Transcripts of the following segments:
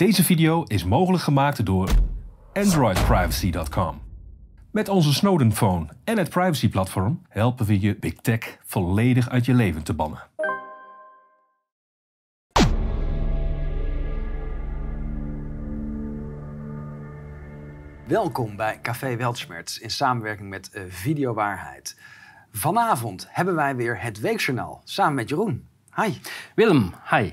Deze video is mogelijk gemaakt door AndroidPrivacy.com. Met onze Snowden Phone en het privacy-platform helpen we je Big Tech volledig uit je leven te bannen. Welkom bij Café Weltschmerz in samenwerking met uh, Video Waarheid. Vanavond hebben wij weer het Weekjournaal samen met Jeroen. Hi. Willem, hi.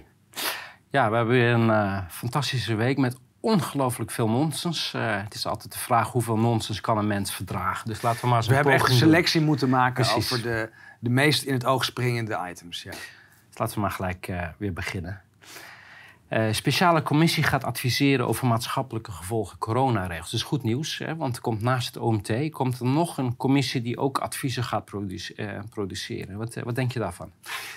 Ja, we hebben weer een uh, fantastische week met ongelooflijk veel nonsens. Uh, het is altijd de vraag hoeveel nonsens kan een mens verdragen. Dus laten we maar eens We hebben echt een selectie doen. moeten maken Precies. over de, de meest in het oog springende items. Ja. Dus laten we maar gelijk uh, weer beginnen. Uh, speciale commissie gaat adviseren over maatschappelijke gevolgen coronaregels. Dat is goed nieuws, hè, want komt naast het OMT komt er nog een commissie die ook adviezen gaat uh, produceren. Wat, uh, wat, denk je daarvan?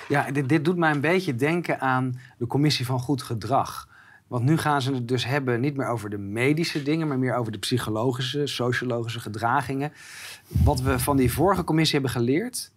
Ja, dit, dit, doet mij een beetje denken aan de commissie van goed gedrag. Want nu gaan ze het dus hebben niet meer over de medische dingen, maar meer over de psychologische, sociologische gedragingen. Wat we van die vorige commissie hebben geleerd,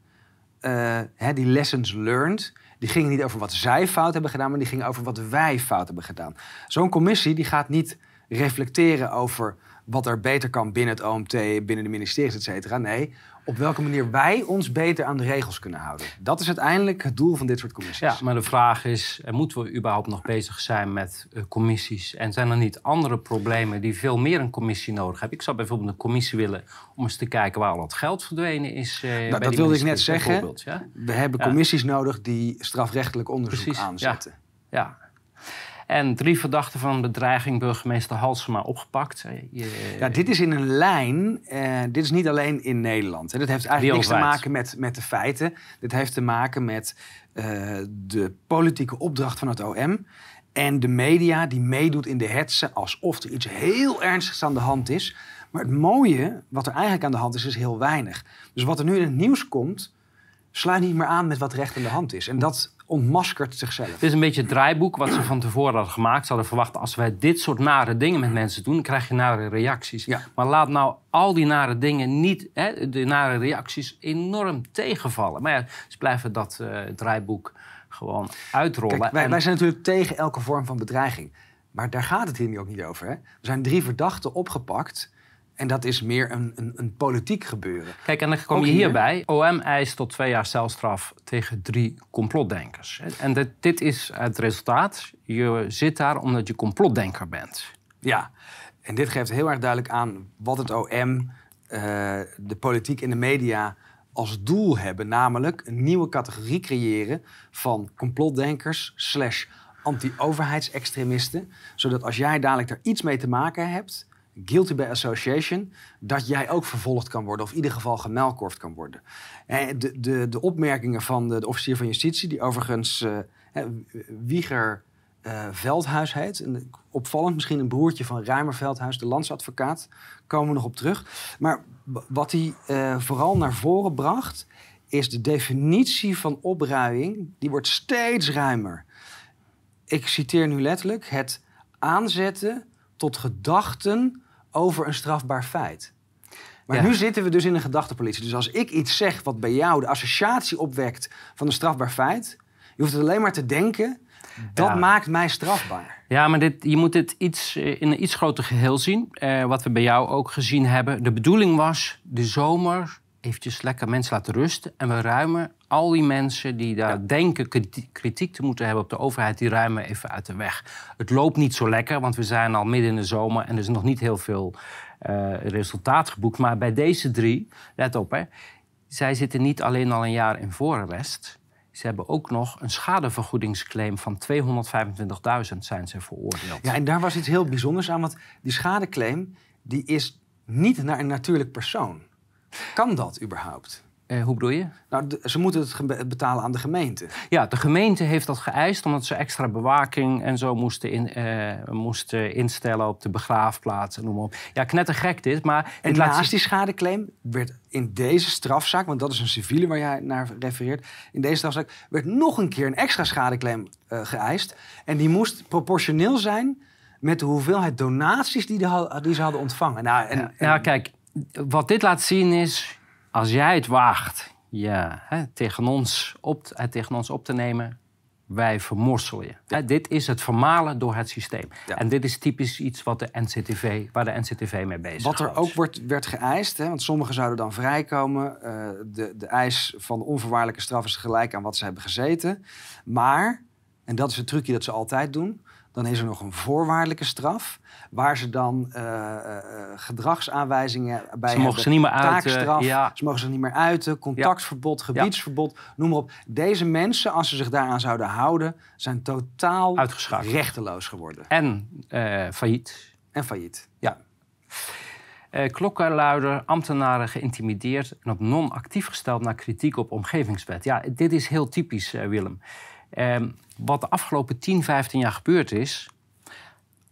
hè, die lessons learned die gingen niet over wat zij fout hebben gedaan, maar die gingen over wat wij fout hebben gedaan. Zo'n commissie die gaat niet reflecteren over wat er beter kan binnen het OMT, binnen de ministeries, et cetera. Nee, op welke manier wij ons beter aan de regels kunnen houden. Dat is uiteindelijk het doel van dit soort commissies. Ja, maar de vraag is, moeten we überhaupt nog bezig zijn met uh, commissies? En zijn er niet andere problemen die veel meer een commissie nodig hebben? Ik zou bijvoorbeeld een commissie willen om eens te kijken waar al het geld verdwenen is. Uh, nou, dat wilde ik net zeggen. Ja? We hebben commissies ja. nodig die strafrechtelijk onderzoek Precies, aanzetten. Ja. ja. En drie verdachten van bedreiging, burgemeester Halsema opgepakt. Je... Ja, dit is in een lijn. Uh, dit is niet alleen in Nederland. Hè. Dit heeft eigenlijk niks te maken met, met de feiten. Dit heeft te maken met uh, de politieke opdracht van het OM. En de media die meedoet in de hetsen alsof er iets heel ernstigs aan de hand is. Maar het mooie, wat er eigenlijk aan de hand is, is heel weinig. Dus wat er nu in het nieuws komt, sluit niet meer aan met wat recht aan de hand is. En dat ontmaskert zichzelf. Het is een beetje het draaiboek wat ze van tevoren hadden gemaakt. Ze hadden verwacht, als wij dit soort nare dingen met mensen doen... dan krijg je nare reacties. Ja. Maar laat nou al die nare dingen niet... Hè, de nare reacties enorm tegenvallen. Maar ja, ze blijven dat uh, draaiboek gewoon uitrollen. Kijk, wij, en... wij zijn natuurlijk tegen elke vorm van bedreiging. Maar daar gaat het hier nu ook niet over. Hè? Er zijn drie verdachten opgepakt... En dat is meer een, een, een politiek gebeuren. Kijk, en dan kom je hierbij. OM eist tot twee jaar celstraf tegen drie complotdenkers. En dit, dit is het resultaat. Je zit daar omdat je complotdenker bent. Ja, en dit geeft heel erg duidelijk aan wat het OM, uh, de politiek en de media als doel hebben. Namelijk een nieuwe categorie creëren van complotdenkers slash anti-overheidsextremisten. Zodat als jij dadelijk er iets mee te maken hebt guilty by association, dat jij ook vervolgd kan worden, of in ieder geval gemelkorfd kan worden. En de, de, de opmerkingen van de, officier van justitie, die overigens uh, Wieger uh, Veldhuis heet, en opvallend, misschien een broertje van Ruimer Veldhuis, de landsadvocaat, komen we nog op terug. Maar wat hij vooral naar voren bracht, is de definitie van opruiing, die wordt steeds ruimer. Ik citeer nu letterlijk het aanzetten tot gedachten over een strafbaar feit. Maar ja. nu zitten we dus in een gedachtepolitie. Dus als ik iets zeg wat bij jou de associatie opwekt van een strafbaar feit, je hoeft het alleen maar te denken, dat ja. maakt mij strafbaar. Ja, maar dit, je moet dit iets, in een iets groter geheel zien. Eh, wat we bij jou ook gezien hebben. De bedoeling was de zomer eventjes lekker mensen laten rusten. En we ruimen al die mensen die daar ja. denken kritiek te moeten hebben op de overheid, die ruimen even uit de weg. Het loopt niet zo lekker, want we zijn al midden in de zomer en er is nog niet heel veel uh, resultaat geboekt. Maar bij deze drie, let op hè, zij zitten niet alleen al een jaar in voorarrest. Ze hebben ook nog een schadevergoedingsclaim van 225.000 zijn ze veroordeeld. Ja, en daar was iets heel bijzonders aan, want die schadeclaim die is niet naar een natuurlijk persoon. Kan dat überhaupt? Eh, hoe bedoel je? Nou, ze moeten het betalen aan de gemeente. Ja, de gemeente heeft dat geëist omdat ze extra bewaking en zo moesten, in, uh, moesten instellen op de begraafplaats en noem maar op. Ja, knettergek dit, maar... En naast die schadeclaim werd in deze strafzaak, want dat is een civiele waar jij naar refereert, in deze strafzaak werd nog een keer een extra schadeclaim uh, geëist. En die moest proportioneel zijn met de hoeveelheid donaties die, de, die ze hadden ontvangen. Nou, en, ja, en... ja, kijk, wat dit laat zien is, als jij het waagt ja, hè, tegen, ons op, tegen ons op te nemen, wij vermorselen je. Hè, dit is het vermalen door het systeem. Ja. En dit is typisch iets wat de NCTV, waar de NCTV mee bezig is. Wat er ook wordt, werd geëist, hè, want sommigen zouden dan vrijkomen. eh, de, de eis van de onvoorwaardelijke straf is gelijk aan wat ze hebben gezeten. Maar, en dat is het trucje dat ze altijd doen, dan is er nog een voorwaardelijke straf. Waar ze dan eh, eh, eh, gedragsaanwijzingen bij Ze mogen ze niet meer uiten, ja. ze mogen zich niet meer uiten. Contactverbod, gebiedsverbod, noem maar op. Deze mensen, als ze zich daaraan zouden houden, zijn totaal Uitgeschakeld. rechteloos geworden. En eh, failliet. En failliet. Ja. Klokkenluider, ambtenaren geïntimideerd en op non-actief gesteld naar kritiek op omgevingswet. Ja, dit is heel typisch, Willem. Ehm, wat de afgelopen 10, 15 jaar gebeurd is.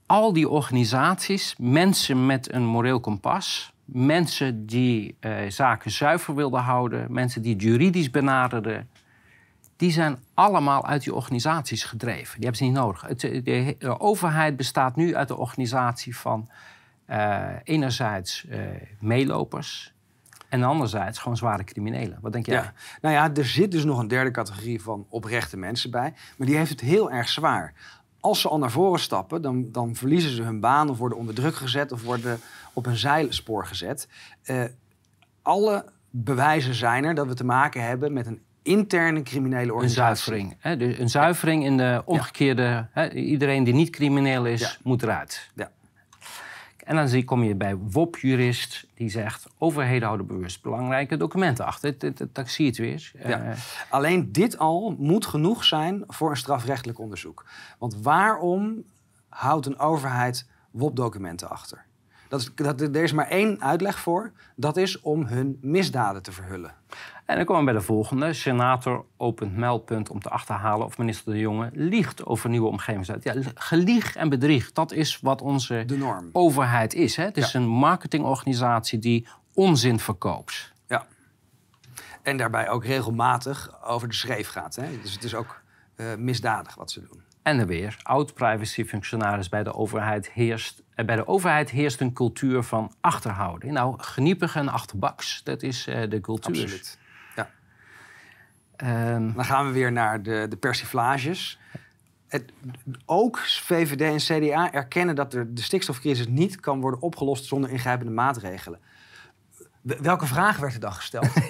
Al die organisaties, mensen met een moreel kompas, mensen die eh, zaken zuiver wilden houden, mensen die juridisch benaderden, die zijn allemaal uit die organisaties gedreven. Die hebben ze niet nodig. Het, de, de overheid bestaat nu uit de organisatie van eh, enerzijds eh, meelopers en anderzijds gewoon zware criminelen. Wat denk jij? Ja. Nou ja, er zit dus nog een derde categorie van oprechte mensen bij. Maar die heeft het heel erg zwaar. Als ze al naar voren stappen, dan, dan verliezen ze hun baan... of worden onder druk gezet of worden op een zijspoor gezet. Eh, alle bewijzen zijn er dat we te maken hebben met een interne criminele Een organisatie. zuivering. Hè? Dus een zuivering in de omgekeerde... Hè? Iedereen die niet crimineel is, Ja. moet eruit. Ja. En dan zie- kom je bij WOP-jurist die zegt... overheden houden bewust belangrijke documenten achter. Dat zie je het weer. Ja. Eh, Alleen dit al moet genoeg zijn voor een strafrechtelijk onderzoek. Want waarom houdt een overheid WOP-documenten achter? Dat is, dat, er is maar één uitleg voor. Dat is om hun misdaden te verhullen. En dan komen we bij de volgende. Senator opent meldpunt om te achterhalen of minister De Jonge liegt over nieuwe omgevingswet. Ja, gelieg en bedrieg, dat is wat onze De norm. overheid is. Hè? Het is Ja. een marketingorganisatie die onzin verkoopt. Ja. En daarbij ook regelmatig over de schreef gaat. Hè? Dus het is ook eh, misdadig wat ze doen. En dan weer, oud-privacyfunctionaris bij de overheid heerst... eh, bij de overheid heerst een cultuur van achterhouden. Nou, geniepig en achterbaks, dat is eh, de cultuur. Absoluut. Ja. Ehm, Dan gaan we weer naar de, de persiflages. Het, ook VVD en CDA erkennen dat er de stikstofcrisis niet kan worden opgelost zonder ingrijpende maatregelen. Welke vraag werd er dan gesteld?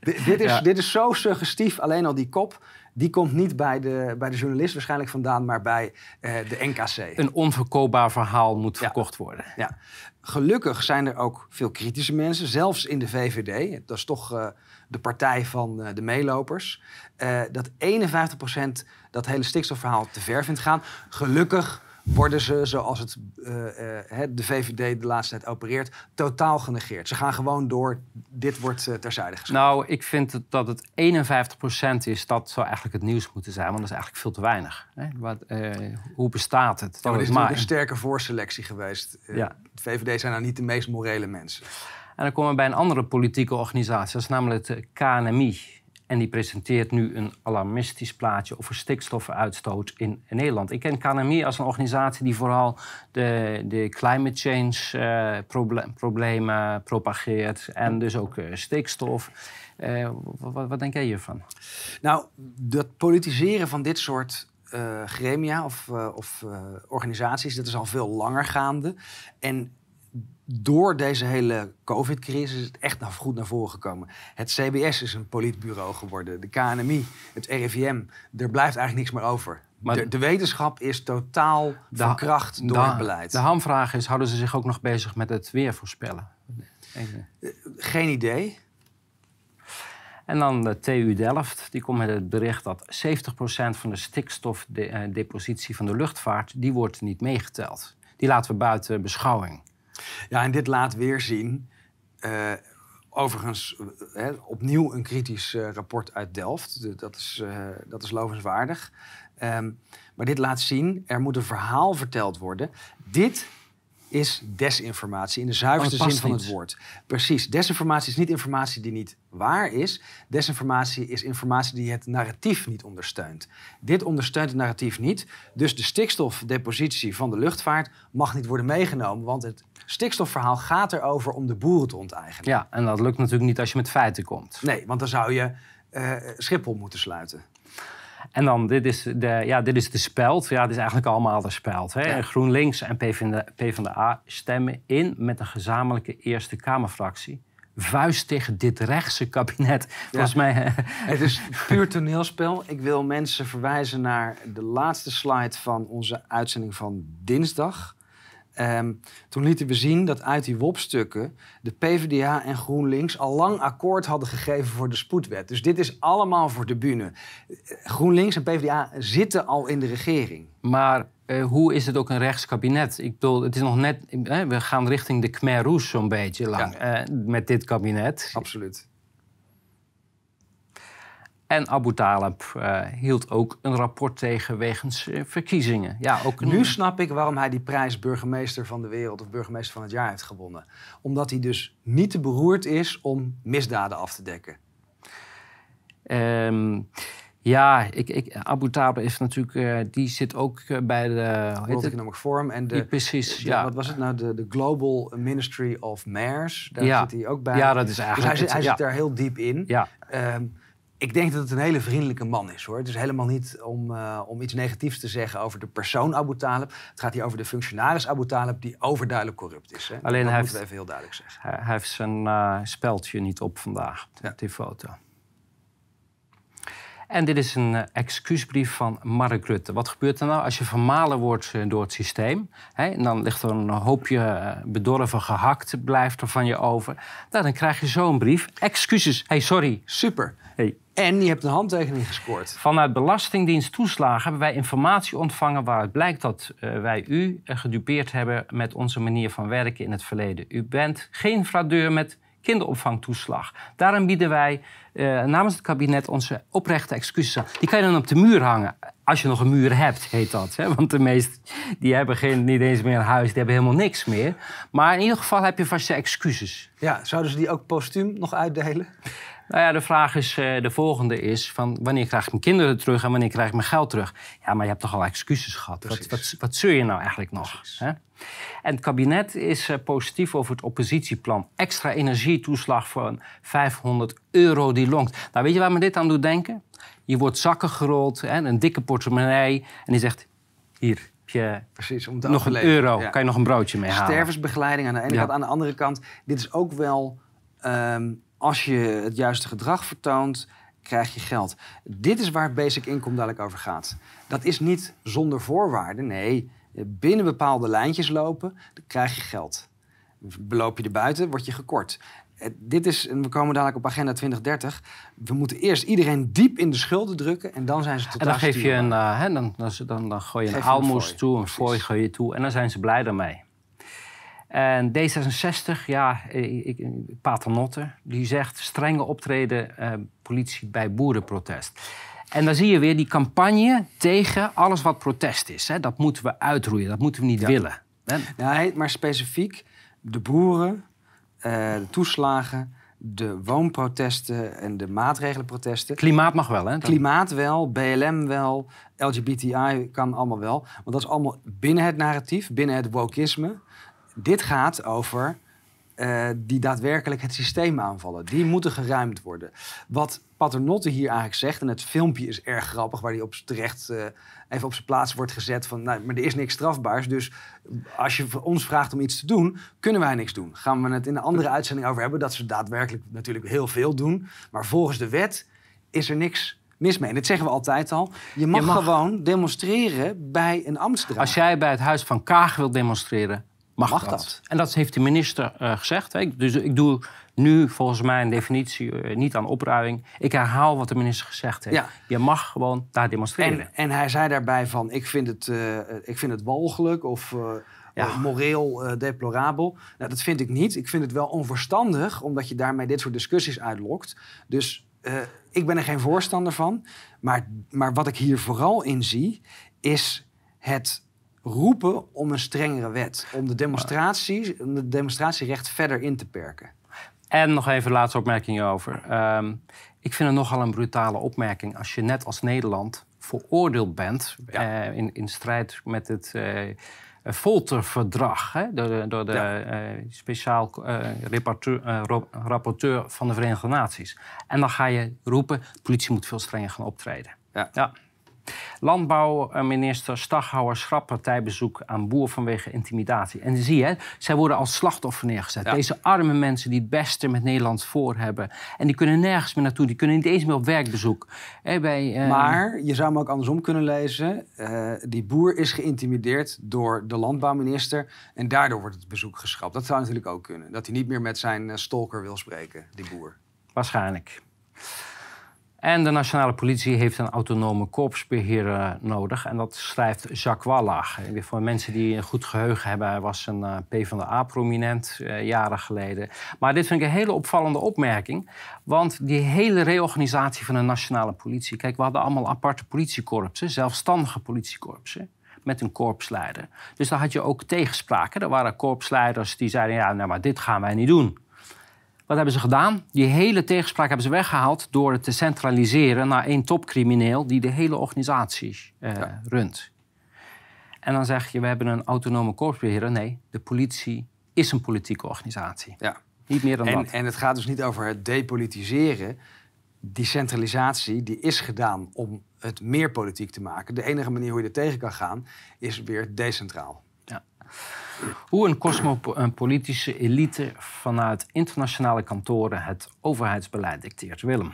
Di- dit, is, Ja. dit is zo suggestief, alleen al die kop. Die komt niet bij de, bij de journalist waarschijnlijk vandaan, maar bij eh, de NKC. een onverkoopbaar verhaal moet Ja. verkocht worden. Ja. Gelukkig zijn er ook veel kritische mensen, zelfs in de VVD. Dat is toch eh, de partij van eh, de meelopers. dat 51% dat hele stikstofverhaal te ver vindt gaan. Gelukkig worden ze, zoals het, eh, eh, de VVD de laatste tijd opereert, totaal genegeerd. Ze gaan gewoon door. Dit wordt eh, terzijde geschoven. Nou, ik vind dat het 51% is, dat zou eigenlijk het nieuws moeten zijn. Want dat is eigenlijk veel te weinig. Hè? Wat, hoe bestaat het? Ja, maar er is maar- een sterke voorselectie geweest. Ja. De VVD zijn nou niet de meest morele mensen. En dan komen we bij een andere politieke organisatie. Dat is namelijk het KNMI. En die presenteert nu een alarmistisch plaatje over stikstofuitstoot in Nederland. Ik ken KNMI als een organisatie die vooral de, de climate change eh, proble- problemen propageert. En dus ook eh, stikstof. Eh, wat, wat denk jij hiervan? Nou, dat politiseren van dit soort gremia of, of organisaties, dat is al veel langer gaande. En door deze hele COVID-crisis is het echt naar, goed naar voren gekomen. Het CBS is een politbureau geworden, de KNMI, het RIVM. Er blijft eigenlijk niks meer over. Maar- de, de wetenschap is totaal verkracht door de- het beleid. De hamvraag is, houden ze zich ook nog bezig met het weer voorspellen? Even. Geen idee. En dan de TU Delft, die komt met het bericht dat 70% van de stikstofdepositie van de luchtvaart, die wordt niet meegeteld. Die laten we buiten beschouwing. Ja, en dit laat weer zien. eh, overigens, eh, hè, opnieuw een kritisch eh, rapport uit Delft. De- dat, is, dat is lovenswaardig. Ehm, maar dit laat zien, er moet een verhaal verteld worden. Dit is desinformatie in de zuiverste Oh, zin van het woord. Precies. Desinformatie is niet informatie die niet waar is. Desinformatie is informatie die het narratief niet ondersteunt. Dit ondersteunt het narratief niet. Dus de stikstofdepositie van de luchtvaart mag niet worden meegenomen. Want het stikstofverhaal gaat erover om de boeren te onteigenen. Ja, en dat lukt natuurlijk niet als je met feiten komt. Nee, want dan zou je eh, Schiphol moeten sluiten. En dan, dit is de, ja, dit is de speld. Ja, dit is eigenlijk allemaal de speld. Hè? Ja. GroenLinks en PvdA, PvdA stemmen in met een gezamenlijke Eerste Kamerfractie. Vuist tegen dit rechtse kabinet. Volgens mij... Het is puur toneelspel. Ik wil mensen verwijzen naar de laatste slide van onze uitzending van dinsdag. Ehm, toen lieten we zien dat uit die WOP-stukken de PvdA en GroenLinks al lang akkoord hadden gegeven voor de spoedwet. Dus dit is allemaal voor de bühne. GroenLinks en PvdA zitten al in de regering. Maar eh, hoe is het ook een rechtskabinet? Ik bedoel, het is nog net... eh, we gaan richting de Khmer Rouge zo'n beetje lang eh, met dit kabinet. Absoluut. En Abu Talib eh, hield ook een rapport tegen wegens eh, verkiezingen. Ja, ook een, Nu snap ik waarom hij die prijs burgemeester van de wereld of burgemeester van het jaar heeft gewonnen. Omdat hij dus niet te beroerd is om misdaden af te dekken. Ehm, ja, ik, ik, Abu Talib is natuurlijk... eh, die zit ook bij de... World? Economic Forum en de, Ja, precies, de- ja. wat was het nou, de, de Global Ministry of Mayors. Daar Ja. zit hij ook bij. Ja, dat is dus eigenlijk hij, zit, hij zit daar heel diep in. Ja, Ehm, ik denk dat het een hele vriendelijke man is hoor. Het is helemaal niet om, eh, om iets negatiefs te zeggen over de persoon Abu Talib. Het gaat hier over de functionaris Abu Talib die overduidelijk corrupt is. Hè? Alleen dat hij moeten heeft- we even heel duidelijk zeggen. hij, heeft zijn eh speldje niet op vandaag, Ja. die foto. En dit is een eh, excuusbrief van Mark Rutte. Wat gebeurt er nou als je vermalen wordt door het systeem? Hè, en dan ligt er een hoopje bedorven gehakt, blijft er van je over. Nou, dan krijg je zo'n brief. Excuses. Hey, sorry. Super. Hey. En je hebt een handtekening gescoord. Vanuit Belastingdienst toeslagen hebben wij informatie ontvangen waaruit blijkt dat eh, wij u eh, gedupeerd hebben met onze manier van werken in het verleden. U bent geen fraudeur met kinderopvangtoeslag. Daarom bieden wij eh, namens het kabinet onze oprechte excuses aan. Die kan je dan op de muur hangen. Als je nog een muur hebt, heet dat. Hè? Want de meesten die hebben geen, niet eens meer een huis, die hebben helemaal niks meer. Maar in ieder geval heb je vast je excuses. Ja, zouden ze die ook postuum nog uitdelen? Nou ja, de vraag is, eh, de volgende is van wanneer krijg ik mijn kinderen terug en wanneer krijg ik mijn geld terug? Ja, maar je hebt toch al excuses gehad. Wat, wat, wat zeur je nou eigenlijk nog? Hè? En het kabinet is eh, positief over het oppositieplan. Extra energietoeslag voor 500 euro die longt. Nou, weet je waar me dit aan doet denken? Je wordt zakken gerold, hè, een dikke portemonnee. En die zegt, hier heb je Precies, om nog een euro. Ja. Kan je nog een broodje mee halen? Stervensbegeleiding aan de ene Ja. kant. Aan de andere kant, dit is ook wel... ehm, als je het juiste gedrag vertoont, krijg je geld. Dit is waar basic income dadelijk over gaat. Dat is niet zonder voorwaarden. Nee, binnen bepaalde lijntjes lopen, dan krijg je geld. Beloop je er buiten, word je gekort. Eh, Dit is, en we komen dadelijk op agenda 2030. We moeten eerst iedereen diep in de schulden drukken en dan zijn ze totaal En dan geef je een, stuurbaar. eh, dan, dan, dan, dan gooi je een aalmoes toe, een fooi gooi je toe. En dan zijn ze blij daarmee. En D66, ja, ik, Paternotte, die zegt strenge optreden eh, politie bij boerenprotest. En dan zie je weer die campagne tegen alles wat protest is. Hè. Dat moeten we uitroeien, dat moeten we niet willen. Hè. Nee, maar specifiek de boeren, eh, de toeslagen, de woonprotesten en de maatregelenprotesten. Klimaat mag wel, hè? Klimaat wel, BLM wel, LGBTI kan allemaal wel. Want dat is allemaal binnen het narratief, binnen het wokisme. Dit gaat over eh, die daadwerkelijk het systeem aanvallen. Die moeten geruimd worden. Wat Paternotte hier eigenlijk zegt, en het filmpje is erg grappig, waar hij op terecht eh, even op zijn plaats wordt gezet van, nou, maar er is niks strafbaars. Dus als je ons vraagt om iets te doen, kunnen wij niks doen. Gaan we het in een andere uitzending over hebben, dat ze daadwerkelijk natuurlijk heel veel doen. Maar volgens de wet is er niks mis mee. En dat zeggen we altijd al. Je mag, mag- gewoon demonstreren bij een ambtsdraad. Als jij bij het Huis van Kaag wilt demonstreren, mag, Mag dat. dat. En dat heeft de minister eh, gezegd. Hè. Dus ik doe nu volgens mij een definitie eh, niet aan opruiming. Ik herhaal wat de minister gezegd heeft. Ja. Je mag gewoon daar demonstreren. En, en hij zei daarbij van, ik vind het, eh, ik vind het walgelijk of Ja. moreel deplorabel. Nou, dat vind ik niet. Ik vind het wel onverstandig, omdat je daarmee dit soort discussies uitlokt. Dus ik ben er geen voorstander van. Maar, maar wat ik hier vooral in zie, is het roepen om een strengere wet. Om de, demonstratie, om de demonstratierecht verder in te perken. En nog even laatste opmerking hierover. Ehm, ik vind het nogal een brutale opmerking als je net als Nederland veroordeeld bent Ja. eh, in, in strijd met het eh, folterverdrag hè, door de, door de Ja. eh, speciaal rapporteur, van de Verenigde Naties. En dan ga je roepen, de politie moet veel strenger gaan optreden. Ja. ja. Landbouwminister Staghouwer schrapt partijbezoek aan boer vanwege intimidatie. En zie je, zij worden als slachtoffer neergezet. Ja. Deze arme mensen die het beste met Nederland voor hebben. En die kunnen nergens meer naartoe. Die kunnen niet eens meer op werkbezoek. Bij, eh, Maar je zou hem ook andersom kunnen lezen. Eh, die boer is geïntimideerd door de landbouwminister. En daardoor wordt het bezoek geschrapt. Dat zou natuurlijk ook kunnen. Dat hij niet meer met zijn eh, stalker wil spreken, die boer. Waarschijnlijk. En de nationale politie heeft een autonome korpsbeheerder nodig. En dat schrijft Jacques Wallach. Voor mensen die een goed geheugen hebben, hij was een eh, PvdA-prominent eh, jaren geleden. Maar dit vind ik een hele opvallende opmerking. Want die hele reorganisatie van de nationale politie... Kijk, we hadden allemaal aparte politiekorpsen, zelfstandige politiekorpsen met een korpsleider. Dus daar had je ook tegenspraken. Er waren korpsleiders die zeiden, ja, nou, maar dit gaan wij niet doen. Wat hebben ze gedaan? Die hele tegenspraak hebben ze weggehaald door het te centraliseren naar één topcrimineel die de hele organisatie eh, runt. En dan zeg je, we hebben een autonome korpsbeheerder. Nee, de politie is een politieke organisatie. Ja. Niet meer dan En, dat. en het gaat dus niet over het depolitiseren. Die centralisatie die is gedaan om het meer politiek te maken. De enige manier hoe je er tegen kan gaan is weer decentraal. Hoe een cosmopolitische elite vanuit internationale kantoren het overheidsbeleid dicteert. Willem.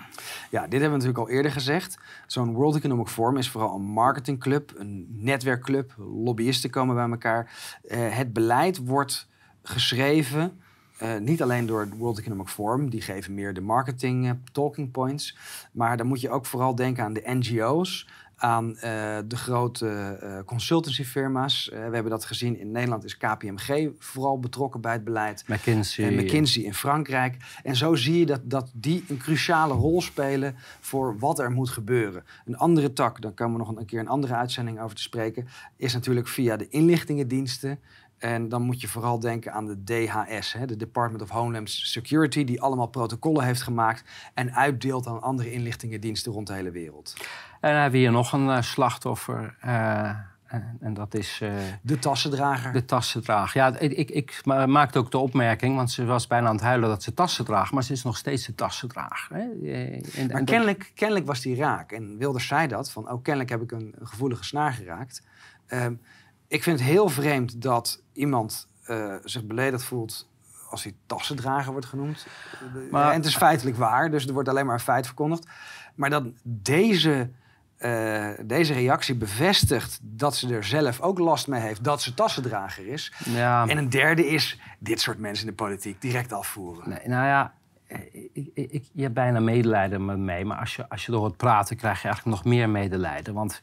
Ja, dit hebben we natuurlijk al eerder gezegd. Zo'n World Economic Forum is vooral een marketingclub, een netwerkclub. Lobbyisten komen bij elkaar. Eh, het beleid wordt geschreven, eh, niet alleen door het World Economic Forum, die geven meer de marketing eh, talking points. Maar dan moet je ook vooral denken aan de NGO's, aan eh, de grote eh consultancyfirma's. Eh, we hebben dat gezien in Nederland is KPMG vooral betrokken bij het beleid. McKinsey. En McKinsey in Frankrijk. En zo zie je dat, dat die een cruciale rol spelen voor wat er moet gebeuren. Een andere tak, daar komen we nog een keer een andere uitzending over te spreken, is natuurlijk via de inlichtingendiensten. En dan moet je vooral denken aan de DHS, hè, de Department of Homeland Security, die allemaal protocollen heeft gemaakt en uitdeelt aan andere inlichtingendiensten rond de hele wereld. En dan hebben we hier nog een eh, slachtoffer. eh, en, en dat is eh, De tassendrager. de tassen dragen. Ja, ik, ik, ik ma- maakte ook de opmerking, want ze was bijna aan het huilen dat ze tassen draagt. Maar ze is nog steeds de tassendrager. Hè? En- en Maar dat- kennelijk, kennelijk was die raak. En Wilders zei dat, van oh, kennelijk heb ik een, gevoelige snaar geraakt. Ehm, ik vind het heel vreemd dat iemand zich beledigd voelt als hij tassendrager wordt genoemd. Maar- en het is feitelijk waar, dus er wordt alleen maar een feit verkondigd. Maar dat deze, eh, deze reactie bevestigt dat ze er zelf ook last mee heeft dat ze tassendrager is. ja, En een derde is dit soort mensen in de politiek direct afvoeren. nee, nou ja, eh, ik, ik, ik- je hebt bijna medelijden met me, maar als je, als je door hoort praten, krijg je eigenlijk nog meer medelijden. Want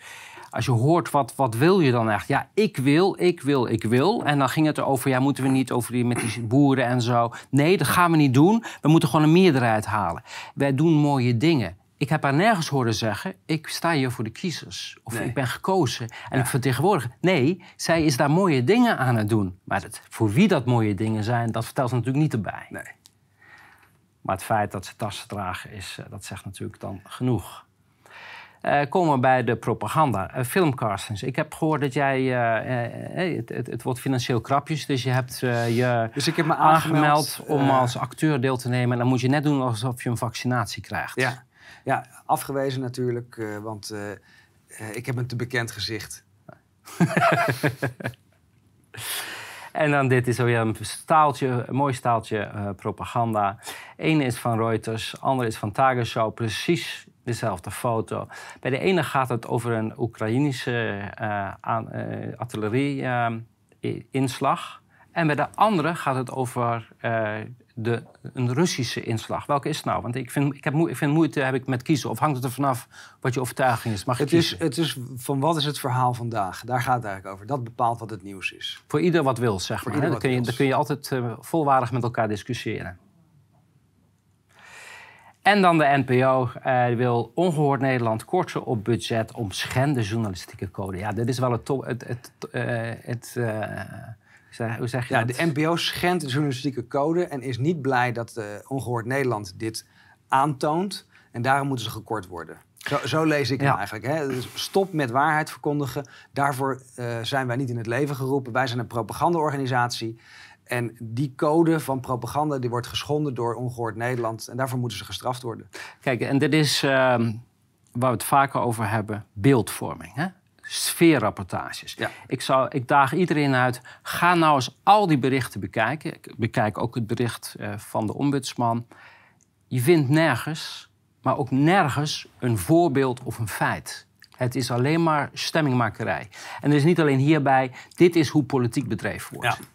als je hoort, wat, wat wil je dan echt? Ja, ik wil, ik wil, ik wil. En dan ging het erover, ja, moeten we niet over die, met die boeren en zo. Nee, dat gaan we niet doen. We moeten gewoon een meerderheid halen. Wij doen mooie dingen. Ik heb haar nergens horen zeggen, ik sta hier voor de kiezers. Of Nee. ik ben gekozen en ik vertegenwoordig. Nee, zij is daar mooie dingen aan het doen. Maar het, voor wie dat mooie dingen zijn, dat vertelt ze natuurlijk niet erbij. Nee. Maar het feit dat ze tassen dragen, is, eh, dat zegt natuurlijk dan genoeg. Eh, komen we bij de propaganda. Eh, filmcastings. Ik heb gehoord dat jij... het, het, het wordt financieel krapjes, dus je hebt je Dus ik heb me aangemeld aangemeld, om als acteur deel te nemen. En dan moet je net doen alsof je een vaccinatie krijgt. Ja, ja afgewezen natuurlijk, eh, want eh, eh, ik heb een te bekend gezicht. En dan dit is alweer een staaltje, een mooi staaltje propaganda. Eén is van Reuters, ander is van Tagesschau. Precies dezelfde foto. Bij de ene gaat het over een Oekraïnische artillerie-inslag. en bij de andere gaat het over de, een Russische inslag. Welke is het nou? Want ik vind, ik heb, ik vind moeite heb ik met kiezen. Of hangt het er vanaf wat je overtuiging is? Mag je Het is, het is van wat is het verhaal vandaag? Daar gaat het eigenlijk over. Dat bepaalt wat het nieuws is. Voor ieder wat wil, zeg Voor maar. Dan kun, je, dan kun je altijd eh, volwaardig met elkaar discussiëren. En dan de NPO eh, die wil ongehoord Nederland korter op budget om schende journalistieke code. Ja, dit is wel het. Het, het, eh, het, eh, zeg- hoe zeg je Ja, dat? de NPO schendt de journalistieke code en is niet blij dat eh, Ongehoord Nederland dit aantoont. En daarom moeten ze gekort worden. Zo, zo lees ik hem Ja. eigenlijk. Hè? Dus stop met waarheid verkondigen. Daarvoor eh, zijn wij niet in het leven geroepen. Wij zijn een propagandaorganisatie. En die code van propaganda die wordt geschonden door Ongehoord Nederland. En daarvoor moeten ze gestraft worden. Kijk, en dit is. ehm, waar we het vaker over hebben, beeldvorming. Hè? Sfeerrapportages. Ja. Ik, zou, ik daag iedereen uit, ga nou eens al die berichten bekijken. Ik bekijk ook het bericht eh, van de ombudsman. Je vindt nergens, maar ook nergens, een voorbeeld of een feit. Het is alleen maar stemmingmakerij. En er is niet alleen hierbij, dit is hoe politiek bedreven wordt. Ja.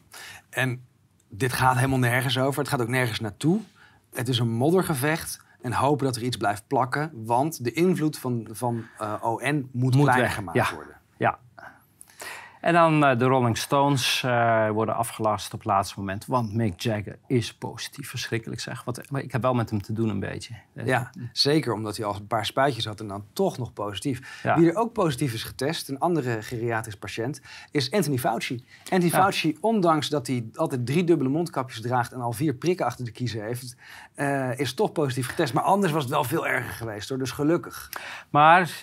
En dit gaat helemaal nergens over. Het gaat ook nergens naartoe. Het is een moddergevecht. En hopen dat er iets blijft plakken. Want de invloed van, van eh, ON moet, Moet kleiner gemaakt ja. worden. En dan eh, de Rolling Stones eh, worden afgelast op het laatste moment. Want Mick Jagger is positief. Verschrikkelijk zeg. Wat, maar ik heb wel met hem te doen een beetje. Eh, Ja, zeker omdat hij al een paar spuitjes had en dan toch nog positief. Ja. Wie er ook positief is getest, een andere geriatrisch patiënt, is Anthony Fauci. Anthony Ja. Fauci, ondanks dat hij altijd drie dubbele mondkapjes draagt en al vier prikken achter de kiezen heeft, is toch positief getest. Maar anders was het wel veel erger geweest hoor, dus gelukkig. Maar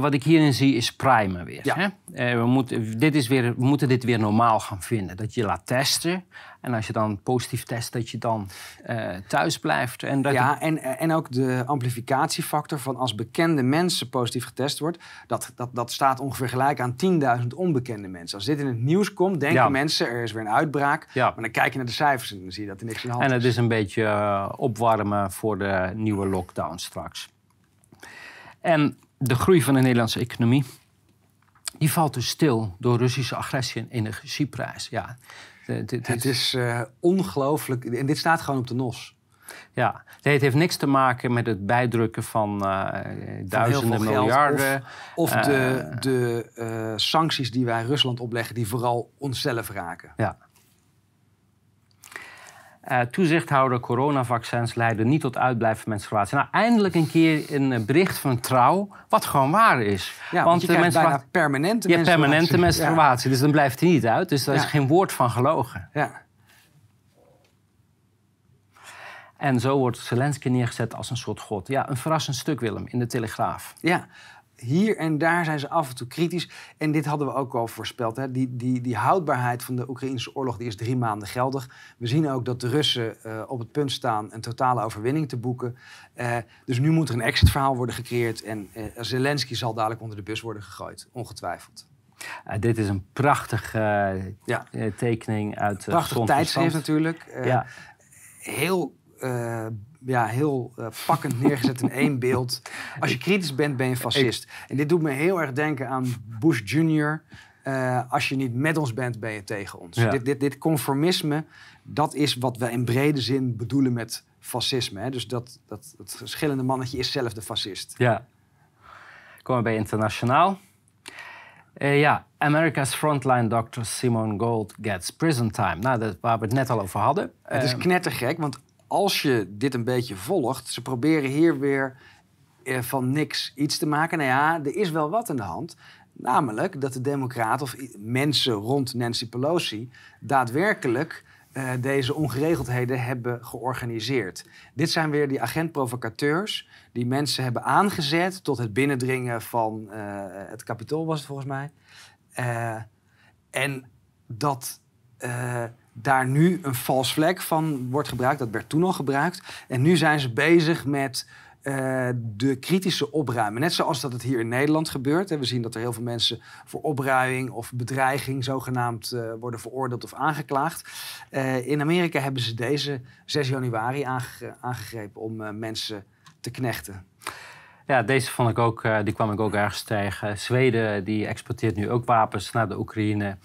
wat ik hierin zie is primen weer. Ja. Hè? We, moeten, dit is weer, we moeten dit weer normaal gaan vinden. Dat je laat testen. En als je dan positief test, dat je dan eh, thuis blijft. En dat Ja, en, en ook de amplificatiefactor van als bekende mensen positief getest wordt, dat, dat, dat staat ongeveer gelijk aan 10.000 onbekende mensen. Als dit in het nieuws komt, denken Ja. mensen er is weer een uitbraak. Ja. Maar dan kijk je naar de cijfers en dan zie je dat er niks aan de hand En het is. is een beetje eh, opwarmen voor de nieuwe lockdown straks. En de groei van de Nederlandse economie, die valt dus stil door Russische agressie en energieprijs. Ja, het, het Het is eh, ongelooflijk. En dit staat gewoon op de nos. ja, het heeft niks te maken met het bijdrukken van eh, duizenden miljarden. Of Eh, de, de sancties die wij Rusland opleggen, die vooral onszelf raken. Ja. Eh, toezichthouder coronavaccins leiden niet tot uitblijven van menstruatie. Nou, eindelijk een keer een eh, bericht van trouw, wat gewoon waar is. Ja, want, je de krijgt bijna permanente je hebt permanente menstruatie. menstruatie, dus dan blijft hij niet uit. Dus daar is geen woord van gelogen. Ja. En zo wordt Zelensky neergezet als een soort god. Ja, een verrassend stuk, Willem, in de Telegraaf. Ja, hier en daar zijn ze af en toe kritisch. En dit hadden we ook al voorspeld. Hè. Die, die, die houdbaarheid van de Oekraïnse oorlog die is drie maanden geldig. We zien ook dat de Russen eh, op het punt staan een totale overwinning te boeken. Eh, dus nu moet er een exitverhaal worden gecreëerd. En eh, Zelensky zal dadelijk onder de bus worden gegooid, ongetwijfeld. Dit is een prachtige Ja. tekening uit de Prachtig tijdschrift natuurlijk. Eh, Ja. Heel, ja, heel eh, pakkend neergezet in één beeld. Als je kritisch bent, ben je fascist. En dit doet me heel erg denken aan Bush Jr. Eh, als je niet met ons bent, ben je tegen ons. Ja. Dit, dit, dit conformisme, dat is wat we in brede zin bedoelen met fascisme. Hè? Dus dat, dat, dat verschillende mannetje is zelf de fascist. Ja. Komen we bij internationaal. Eh, ja, America's frontline doctor Simone Gold gets prison time. Nou, dat, waar we het net al over hadden. Het is knettergek, want als je dit een beetje volgt... ze proberen hier weer eh, van niks iets te maken. Nou ja, er is wel wat aan de hand. Namelijk dat de democraten of mensen rond Nancy Pelosi... daadwerkelijk eh, deze ongeregeldheden hebben georganiseerd. Dit zijn weer die agent-provocateurs... die mensen hebben aangezet tot het binnendringen van eh, het kapitool, was het volgens mij. Eh, en dat daar nu een vals vlek van wordt gebruikt. Dat werd toen al gebruikt. En nu zijn ze bezig met eh, de kritische opruimen. Net zoals dat het hier in Nederland gebeurt. We zien dat er heel veel mensen voor opruiming of bedreiging zogenaamd eh, worden veroordeeld of aangeklaagd. Eh, in Amerika hebben ze deze 6 januari aange- aangegrepen om mensen te knechten. Ja, deze vond ik ook, die kwam ik ook ergens tegen. Zweden die exporteert nu ook wapens naar de Oekraïne.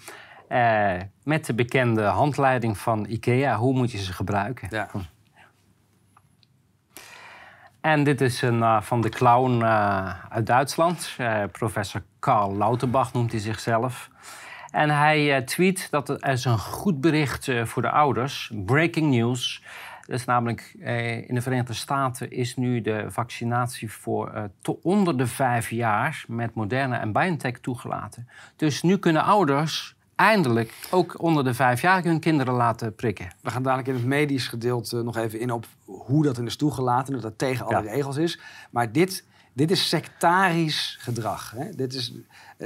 Eh, met de bekende handleiding van IKEA. Hoe moet je ze gebruiken? Ja. En dit is een, eh, van de clown eh, uit Duitsland. Professor Karl Lauterbach noemt hij zichzelf. En hij tweet dat er is een goed bericht voor de ouders. Breaking news. Dat is namelijk eh, in de Verenigde Staten is nu de vaccinatie voor eh, onder de vijf jaar met Moderna en BioNTech toegelaten. Dus nu kunnen ouders eindelijk ook onder de vijf jaar hun kinderen laten prikken. We gaan dadelijk in het medisch gedeelte nog even in op hoe dat in is toegelaten. Dat dat tegen alle Ja. regels is. Maar dit, dit is sectarisch gedrag. Hè? Dit is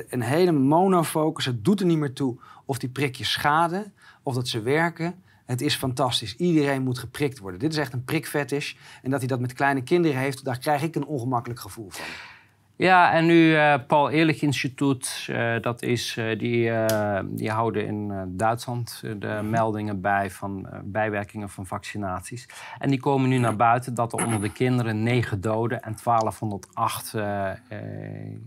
een hele monofocus. Het doet er niet meer toe of die prikjes schaden of dat ze werken. Het is fantastisch. Iedereen moet geprikt worden. Dit is echt een prikfetish. En dat hij dat met kleine kinderen heeft, daar krijg ik een ongemakkelijk gevoel van. Ja, en nu uh, Paul Ehrlich Instituut, uh, dat is, uh, die, die houden in Duitsland de meldingen bij van bijwerkingen van vaccinaties. En die komen nu naar buiten dat er onder de kinderen 9 doden en 1208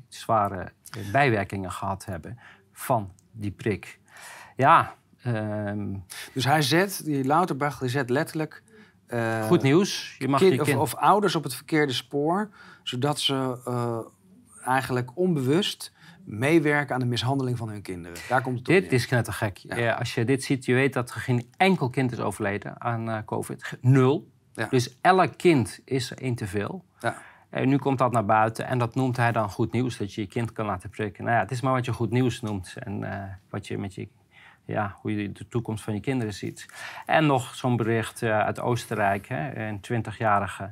zware bijwerkingen gehad hebben van die prik. Ja. ehm, Dus hij zet, die Lauterbach, die zet letterlijk... Goed nieuws. Je mag kind, je kind... of, of ouders op het verkeerde spoor, zodat ze eigenlijk onbewust meewerken aan de mishandeling van hun kinderen. Daar komt het op Dit neer. is knettergek. Ja. Ja, als je dit ziet, je weet dat er geen enkel kind is overleden aan eh, COVID. Nul. Ja. Dus elk kind is er één te veel. Ja. En nu komt dat naar buiten en dat noemt hij dan goed nieuws, dat je je kind kan laten prikken. Nou ja, het is maar wat je goed nieuws noemt en eh, wat je met je, ja, hoe je de toekomst van je kinderen ziet. En nog zo'n bericht eh, uit Oostenrijk, hè, een 20-jarige.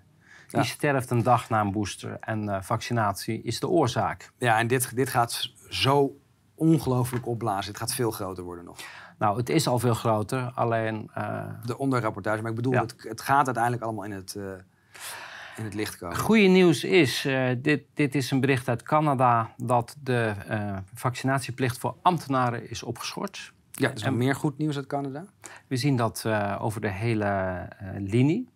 Die Ja. sterft een dag na een booster en eh, vaccinatie is de oorzaak. Ja, en dit, dit gaat zo ongelooflijk opblazen. Het gaat veel groter worden nog. Nou, het is al veel groter, alleen eh, De onderrapportage. Maar ik bedoel, Ja. het, het gaat uiteindelijk allemaal in het, eh, in het licht komen. Goede nieuws is, dit, dit is een bericht uit Canada, dat de vaccinatieplicht voor ambtenaren is opgeschort. Ja, is nog En- meer goed nieuws uit Canada. We zien dat over de hele linie.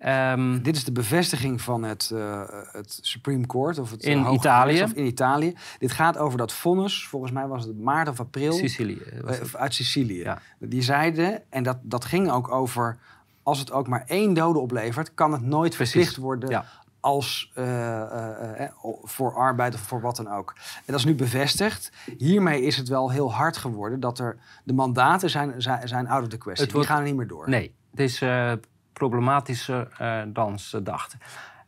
Ehm, Dit is de bevestiging van het, eh, het Supreme Court. Of het, eh, In Italië. Gerechtshof in Italië. Dit gaat over dat vonnis, volgens mij was het maart of april. Sicilië. eh, uit Sicilië. Ja. Die zeiden, en dat, dat ging ook over... als het ook maar één dode oplevert... kan het nooit Precies. verplicht worden Ja. als, voor arbeid of voor wat dan ook. En dat is nu bevestigd. Hiermee is het wel heel hard geworden... dat er de mandaten zijn, zijn, zijn out of the question. Wordt- Die gaan er niet meer door. Nee, het is problematischer eh, dan ze dachten.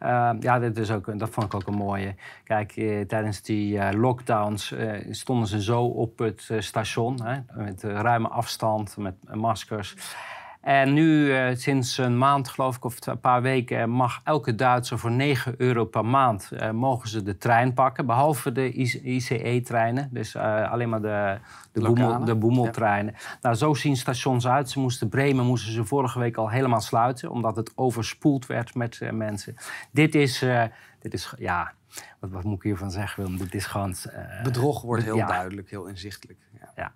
Eh, ja, dit is ook, dat vond ik ook een mooie. Kijk, eh, tijdens die eh, lockdowns stonden ze zo op het station, hè, met ruime afstand, met maskers. En nu, eh, sinds een maand geloof ik, of een paar weken, mag elke Duitser voor 9 euro per maand eh, mogen ze de trein pakken. Behalve de ICE-treinen, dus eh, alleen maar de, de, boemel, de boemeltreinen. Nou, zo zien stations uit. Ze moesten Bremen moesten ze vorige week al helemaal sluiten, omdat het overspoeld werd met mensen. Dit is, dit is, ja, wat, wat moet ik hiervan zeggen, Willem? Dit is gewoon. Bedrog wordt heel Ja. duidelijk, heel inzichtelijk. Ja.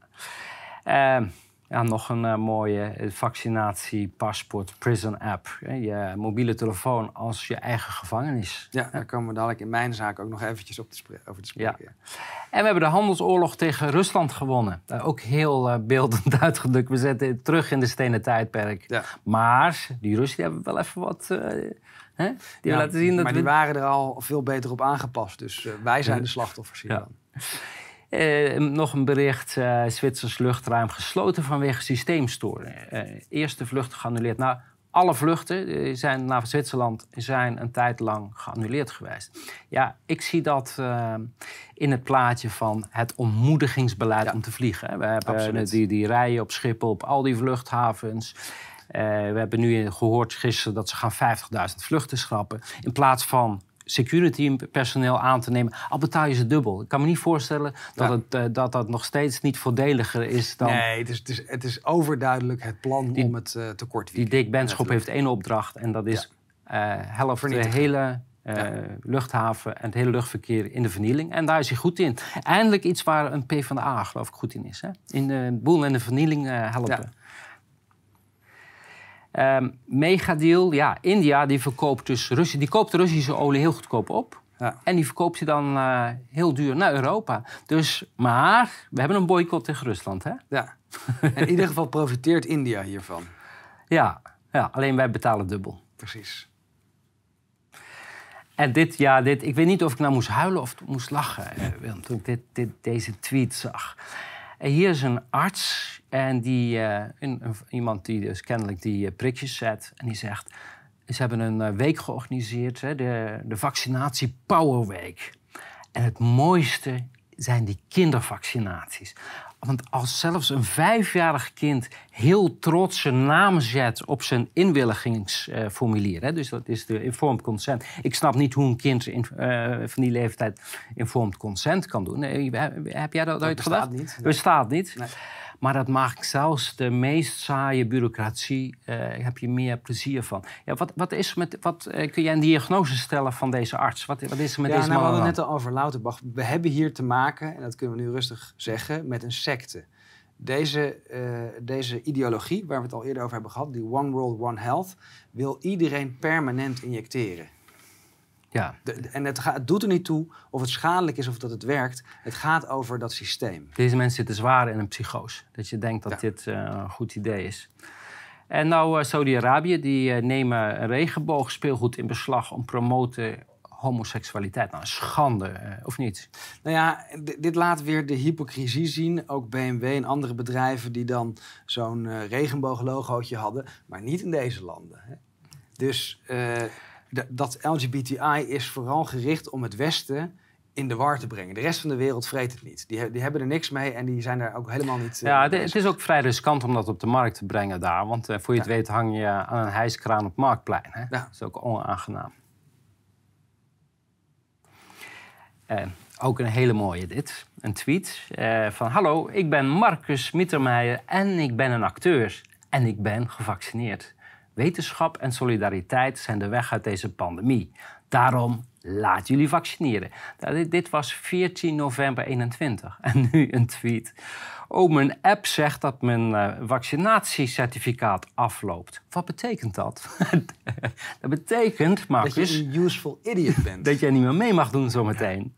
ja. Ja, nog een eh, mooie eh, vaccinatiepaspoort Prison app. Je mobiele telefoon als je eigen gevangenis. Ja, daar komen we dadelijk in mijn zaak ook nog eventjes op te over te spreken. Ja. En we hebben de handelsoorlog tegen Rusland gewonnen. Eh, ook heel eh, beeldend uitgedrukt. We zetten terug in de stenen tijdperk. Ja. Maar die Russen hebben wel even wat... hè? Die Ja, laten zien dat maar we... die waren er al veel beter op aangepast. Dus wij zijn de slachtoffers Ja. hiervan. Eh, nog een bericht. eh Zwitsers luchtruim gesloten vanwege systeemstoring. Eh, eerste vlucht geannuleerd. Nou, alle vluchten zijn naar Zwitserland zijn een tijd lang geannuleerd geweest. Ja, ik zie dat in het plaatje van het ontmoedigingsbeleid Ja. om te vliegen. We hebben Absoluut. die, die rijen op Schiphol, op al die vluchthavens. We hebben nu gehoord gisteren dat ze gaan 50.000 vluchten schrappen. In plaats van security personeel aan te nemen, al betaal je ze dubbel. Ik kan me niet voorstellen dat Ja. het, eh, dat, dat nog steeds niet voordeliger is dan... Nee, het is, het, is, het is overduidelijk het plan Die- om het eh, tekort te Die Dick Benschop heeft één opdracht en dat is eh helft de hele eh, luchthaven en het hele luchtverkeer in de vernieling. En daar is hij goed in. Eindelijk iets waar een PvdA geloof ik goed in is. Hè? In de boel en de vernieling eh, helpen. Ja. Ehm, megadeal, ja, India die verkoopt dus Russi die koopt de Russische olie heel goedkoop op. Ja. En die verkoopt hij dan eh, heel duur naar Europa. Dus, maar we hebben een boycott tegen Rusland, hè? Ja. In ieder geval profiteert India hiervan. Ja, ja alleen wij betalen dubbel. Precies. En dit, ja, dit, ik weet niet of ik nou moest huilen of moest lachen, eh, toen ik dit, dit, deze tweet zag. En hier is een arts en die, eh, iemand die dus kennelijk die eh, prikjes zet. En die zegt, ze hebben een eh, week georganiseerd, hè, de, de vaccinatie Power Week. En het mooiste zijn die kindervaccinaties. Want als zelfs een vijfjarig kind heel trots zijn naam zet op zijn inwilligingsformulier, hè, dus dat is de informed consent. Ik snap niet hoe een kind in, eh, van die leeftijd informed consent kan doen. Nee, heb jij dat ooit bestaat gedacht? niet. Bestaat niet. Nee. Maar dat maakt zelfs de meest saaie bureaucratie, eh, heb je meer plezier van. Ja, wat, wat is met, wat, eh, kun jij een diagnose stellen van deze arts? Wat, wat is er met ja, deze nou, man we hadden de het net al over Lauterbach. We hebben hier te maken, en dat kunnen we nu rustig zeggen, met een secte. Deze, eh, deze ideologie, waar we het al eerder over hebben gehad, die One World, One Health, wil iedereen permanent injecteren. Ja, De- en het, gaat, het doet er niet toe of het schadelijk is of dat het werkt. Het gaat over dat systeem. deze mensen zitten zwaar in een psychose. Dat je denkt dat Ja. dit eh, een goed idee is. En nou, eh, Saudi-Arabië, die eh, nemen regenboogspeelgoed in beslag om promoten homoseksualiteit. Nou, een schande, of niet? Nou ja, dit laat weer de hypocrisie zien. Ook BMW en andere bedrijven die dan zo'n regenbooglogootje hadden, maar niet in deze landen. Hè. Dus dat LGBTI is vooral gericht om het Westen in de war te brengen. De rest van de wereld vreet het niet. Die, die hebben er niks mee en die zijn daar ook helemaal niet. eh, Ja, de- het is ook vrij riskant om dat op de markt te brengen daar. Want eh, voor je het Ja. weet hang je aan een hijskraan op Marktplein. Hè? Ja. Dat is ook onaangenaam. Ook een hele mooie dit. Een tweet eh, van... Hallo, ik ben Marcus Mittermeijer en ik ben een acteur. En ik ben gevaccineerd. Wetenschap en solidariteit zijn de weg uit deze pandemie. Daarom laat jullie vaccineren. Nou, dit, was 14 november 21. En nu een tweet. Oh, mijn app zegt dat mijn eh, vaccinatiecertificaat afloopt. Wat betekent dat? dat betekent, dat Marcus, je een useful idiot bent. dat jij niet meer mee mag doen zometeen.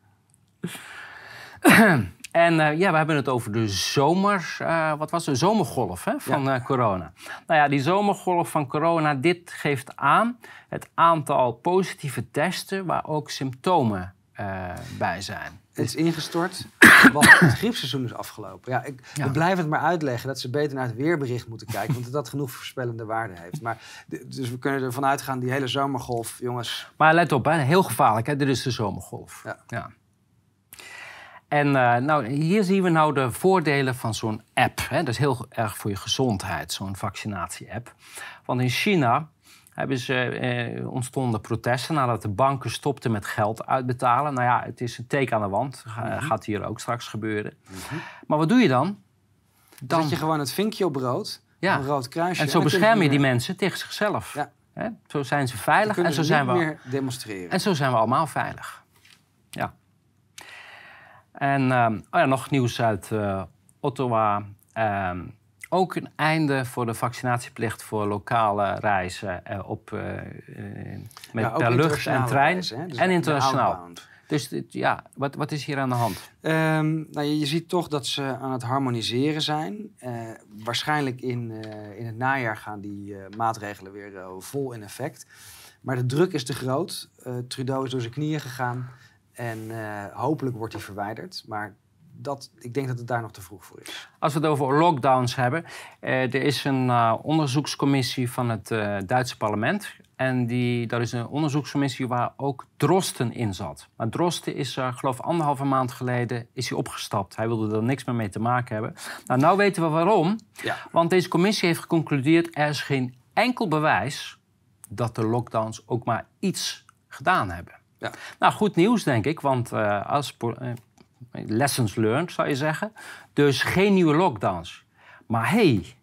En eh, ja, we hebben het over de zomer, eh, wat was het? De zomergolf hè, van eh, corona. Nou ja, die zomergolf van corona, dit geeft aan het aantal positieve testen waar ook symptomen bij zijn. Het is ingestort, want het griepseizoen is afgelopen. Ja, ik, Ja. We blijven het maar uitleggen dat ze beter naar het weerbericht moeten kijken, want dat dat genoeg voorspellende waarde heeft. Maar, dus we kunnen ervan uitgaan, die hele zomergolf, jongens, Maar let op, hè, heel gevaarlijk. Hè? Dit is de zomergolf. Ja. En eh, nou, hier zien we nou de voordelen van zo'n app. Hè? Dat is heel erg voor je gezondheid, zo'n vaccinatie-app. Want in China hebben ze, eh, ontstonden protesten nadat de banken stopten met geld uitbetalen. Nou ja, het is een teken aan de wand. Ga- Gaat hier ook straks gebeuren. Maar wat doe je dan? dan zet je gewoon het vinkje op rood, Ja. een rood kruisje. En zo kun bescherm je die meer- mensen tegen zichzelf. Ja. Hè? Zo zijn ze veilig en zo ze zijn niet we meer demonstreren. en zo zijn we allemaal veilig. Ja. En ehm, oh ja, nog nieuws uit eh, Ottawa. Ehm, ook een einde voor de vaccinatieplicht voor lokale reizen eh, op, eh, met Ja, per lucht en trein. reizen, dus en internationaal. outbound. Dus ja, wat, wat is hier aan de hand? Ehm, nou, je, je ziet toch dat ze aan het harmoniseren zijn. Waarschijnlijk in, in het najaar gaan die maatregelen weer vol in effect. Maar de druk is te groot. Trudeau is door zijn knieën gegaan. En eh, hopelijk wordt hij verwijderd. Maar dat, ik denk dat het daar nog te vroeg voor is. Als we het over lockdowns hebben. eh, er is een eh, onderzoekscommissie van het Duitse parlement. En die, dat is een onderzoekscommissie waar ook Drosten in zat. Maar Drosten is, geloof ik, anderhalve maand geleden is hij opgestapt. Hij wilde er niks meer mee te maken hebben. Nou, nou weten we waarom. Ja. Want deze commissie heeft geconcludeerd... er is geen enkel bewijs dat de lockdowns ook maar iets gedaan hebben. Ja. Nou, goed nieuws, denk ik. Want eh, als... eh, lessons learned, zou je zeggen. Dus geen nieuwe lockdowns. Maar hé, hey,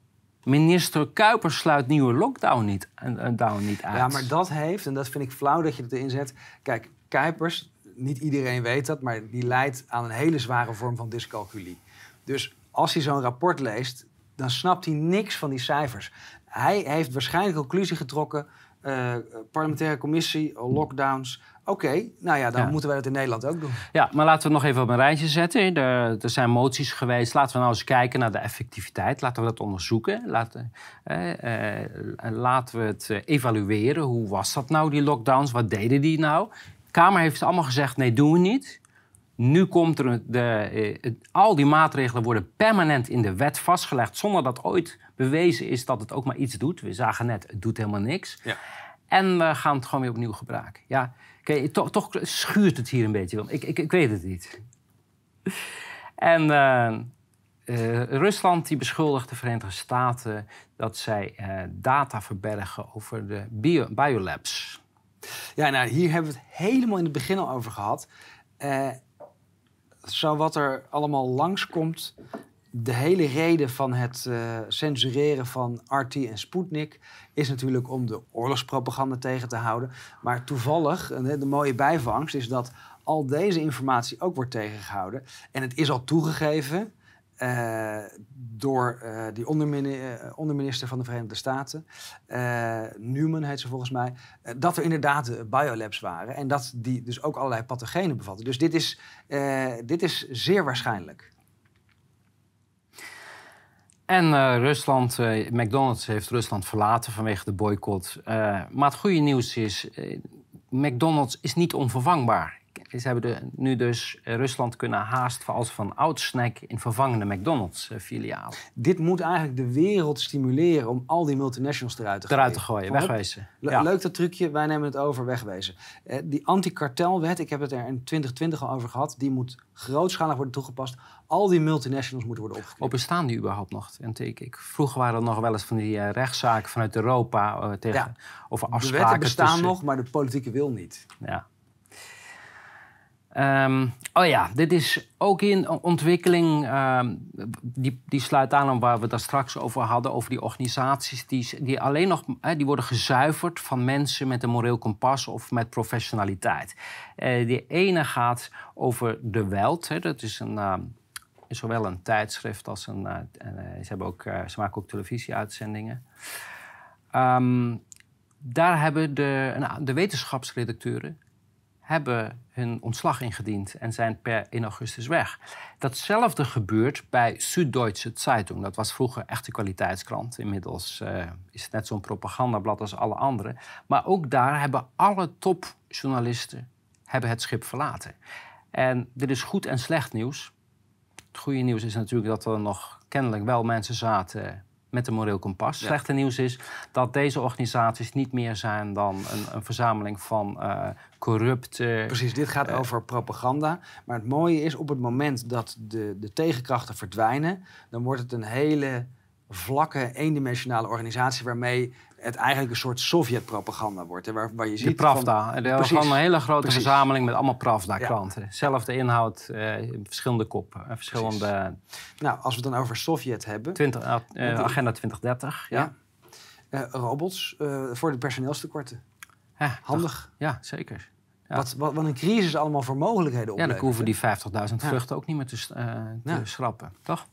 minister Kuipers sluit nieuwe lockdown niet, eh, down niet uit. Ja, maar dat heeft, en dat vind ik flauw dat je het erin zet. Kijk, Kuipers, niet iedereen weet dat, maar die leidt aan een hele zware vorm van dyscalculie. Dus als hij zo'n rapport leest, dan snapt hij niks van die cijfers. Hij heeft waarschijnlijk conclusie getrokken, parlementaire commissie, lockdowns. Oké, nou ja, dan Ja. moeten wij dat in Nederland ook doen. Ja, maar laten we het nog even op een rijtje zetten. Er, er zijn moties geweest. Laten we nou eens kijken naar de effectiviteit. Laten we dat onderzoeken. Laten, eh, eh, laten we het eh, evalueren. Hoe was dat nou, die lockdowns? Wat deden die nou? De Kamer heeft allemaal gezegd, nee, doen we niet. Nu komt er de, eh, al die maatregelen worden permanent in de wet vastgelegd... zonder dat ooit bewezen is dat het ook maar iets doet. We zagen net, het doet helemaal niks. Ja. En we gaan het gewoon weer opnieuw gebruiken. Ja, kijk, toch, toch schuurt het hier een beetje. want Ik, ik, ik weet het niet. En eh, eh, Rusland die beschuldigt de Verenigde Staten dat zij eh, data verbergen over de bio, biolabs. Ja, nou, hier hebben we het helemaal in het begin al over gehad. Eh, zo wat er allemaal langskomt, de hele reden van het uh, censureren van RT en Sputnik is natuurlijk om de oorlogspropaganda tegen te houden. Maar toevallig, de mooie bijvangst is dat al deze informatie ook wordt tegengehouden. En het is al toegegeven uh, door die onderminister van de Verenigde Staten, Newman heet ze volgens mij, dat er inderdaad biolabs waren en dat die dus ook allerlei pathogenen bevatten. Dus dit is, dit is zeer waarschijnlijk. En uh, Rusland, uh, McDonald's heeft Rusland verlaten vanwege de boycott. Uh, maar het goede nieuws is, McDonald's is niet onvervangbaar. Ze hebben de, nu dus Rusland kunnen haast als van oud snack in vervangende McDonald's-filialen. Dit moet eigenlijk de wereld stimuleren om al die multinationals eruit te gooien. Eruit te gooien, wegwezen. Le Leuk dat trucje, wij nemen het over, wegwezen. die anti-kartelwet, ik heb het er in 2020 al over gehad, die moet grootschalig worden toegepast. Al die multinationals moeten worden opgeknipt. Op bestaan die überhaupt nog? En ik, vroeger waren er nog wel eens van die uh, rechtszaken vanuit Europa uh, tegen, ja. over afspraken. De wetten bestaan nog, maar de politieke wil niet. Ja. Um, oh ja, dit is ook in ontwikkeling. Um, die, die sluit aan op waar we het straks over hadden. Over die organisaties die, die alleen nog die worden gezuiverd van mensen met een moreel kompas of met professionaliteit. Uh, die ene gaat over de Welt. Hè, dat is een. Uh, zowel een tijdschrift als een. Uh, ze, hebben ook, ze maken ook televisieuitzendingen. Daar hebben de, de wetenschapsredacteuren hebben hun ontslag ingediend en zijn per 1 augustus weg. Datzelfde gebeurt bij Süddeutsche Zeitung. Dat was vroeger echt een kwaliteitskrant. Inmiddels uh, is het net zo'n propagandablad als alle andere. Maar ook daar hebben alle topjournalisten hebben het schip verlaten. En dit is goed en slecht nieuws. Het goede nieuws is natuurlijk dat er nog kennelijk wel mensen zaten met een moreel kompas. Ja. Slechte nieuws is dat deze organisaties niet meer zijn dan een, een verzameling van uh, corrupte. Precies, dit gaat uh, over propaganda. Maar het mooie is, op het moment dat de, de tegenkrachten verdwijnen, dan wordt het een hele vlakke, eendimensionale organisatie waarmee het eigenlijk een soort Sovjet-propaganda wordt. Hè, waar, waar je ziet de Pravda. Van, er gewoon een hele grote precies. verzameling met allemaal Pravda-klanten. Ja. Zelfde inhoud, eh, verschillende koppen. Eh, verschillende... Nou, als we het dan over Sovjet hebben... 20, uh, agenda 2030, ja. ja. robots voor de personeelstekorten. Handig. Ja, zeker. Ja. Wat, wat, wat, een crisis allemaal voor mogelijkheden oplevert. Ja, dan hoeven die 50.000 vluchten ook niet meer te, te schrappen, toch?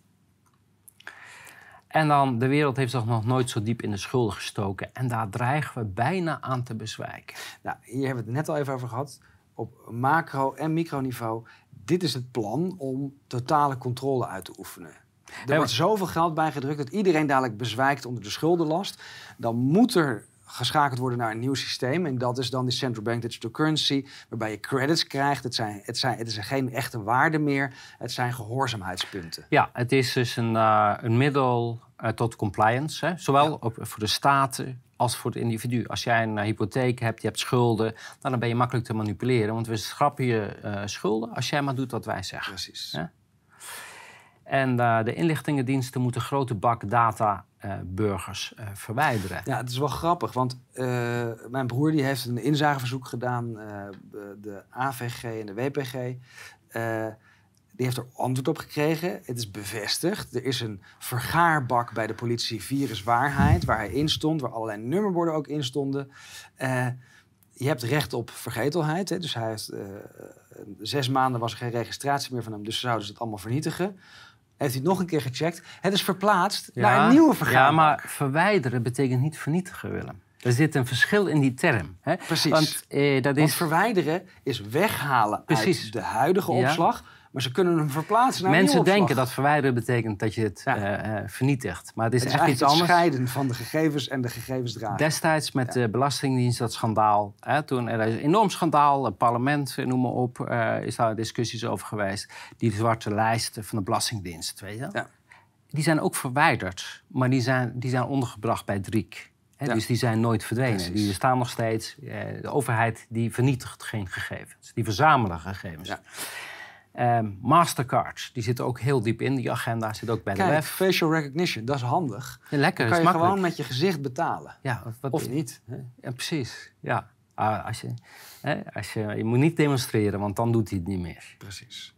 En dan, de wereld heeft zich nog nooit zo diep in de schulden gestoken. En daar dreigen we bijna aan te bezwijken. Nou, hier hebben we het net al even over gehad. Op macro- en microniveau. Dit is het plan om totale controle uit te oefenen. Er wordt zoveel geld bijgedrukt dat iedereen dadelijk bezwijkt onder de schuldenlast. Dan moet er geschakeld worden naar een nieuw systeem. En dat is dan die central bank digital currency, waarbij je credits krijgt. Het, zijn, het, zijn, het is geen echte waarde meer, het zijn gehoorzaamheidspunten. Ja, het is dus een, uh, een middel uh, tot compliance, hè? zowel op, voor de staten als voor het individu. Als jij een uh, hypotheek hebt, je hebt schulden, nou, dan ben je makkelijk te manipuleren. Want we schrappen je schulden als jij maar doet wat wij zeggen. Precies. En de inlichtingendiensten moeten grote bak data uh, burgers uh, verwijderen. Ja, het is wel grappig, want uh, mijn broer die heeft een inzageverzoek gedaan, de AVG en de WPG. die heeft er antwoord op gekregen. Het is bevestigd. Er is een vergaarbak bij de politie viruswaarheid, waar hij in stond, waar allerlei nummerborden ook in stonden. je hebt recht op vergetelheid. Hè? Dus hij heeft, zes maanden was er geen registratie meer van hem, dus zouden ze het allemaal vernietigen heeft hij het nog een keer gecheckt. Het is verplaatst naar een nieuwe vergadering. Ja, maar verwijderen betekent niet vernietigen, Willem. Er zit een verschil in die term. Hè? Precies. Want, eh, dat is... Want verwijderen is weghalen Precies. uit de huidige opslag maar ze kunnen hem verplaatsen naar Mensen denken dat verwijderen betekent dat je het ja. uh, vernietigt. Maar het is, het is echt iets anders. Het scheiden van de gegevens en de gegevensdrager. Destijds met de Belastingdienst, dat schandaal. Hè, toen er is een enorm schandaal, het parlement, noem maar op, uh, is daar discussies over geweest. Die zwarte lijsten van de Belastingdienst, weet je ja. Die zijn ook verwijderd, maar die zijn, die zijn ondergebracht bij Driek. Ja. Dus die zijn nooit verdwenen. Precies. Die staan nog steeds. De overheid die vernietigt geen gegevens. Die verzamelen gegevens. Ja. Um, Mastercard, die zit ook heel diep in. Die agenda zit ook bij Kijk, de web. facial recognition, dat is handig. Ja, lekker, Dan kan je gewoon met je gezicht betalen. Ja, wat, of niet. Ja, precies. Ja. Ah, als je, hè, als je, je moet niet demonstreren, want dan doet hij het niet meer. Precies.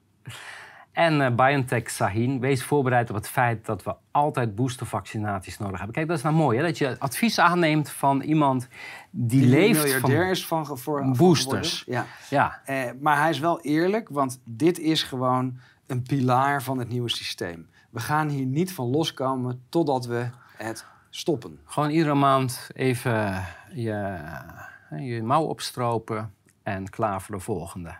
En eh, BioNTech Sahin, wees voorbereid op het feit dat we altijd boostervaccinaties nodig hebben. Kijk, dat is nou mooi, hè? dat je advies aanneemt van iemand die, Die leeft miljardair van is van, ge- voor, van boosters. geworden. Ja, Ja. Eh, maar hij is wel eerlijk, want dit is gewoon een pilaar van het nieuwe systeem. We gaan hier niet van loskomen totdat we het stoppen. gewoon iedere maand even je, je mouw opstropen en klaar voor de volgende.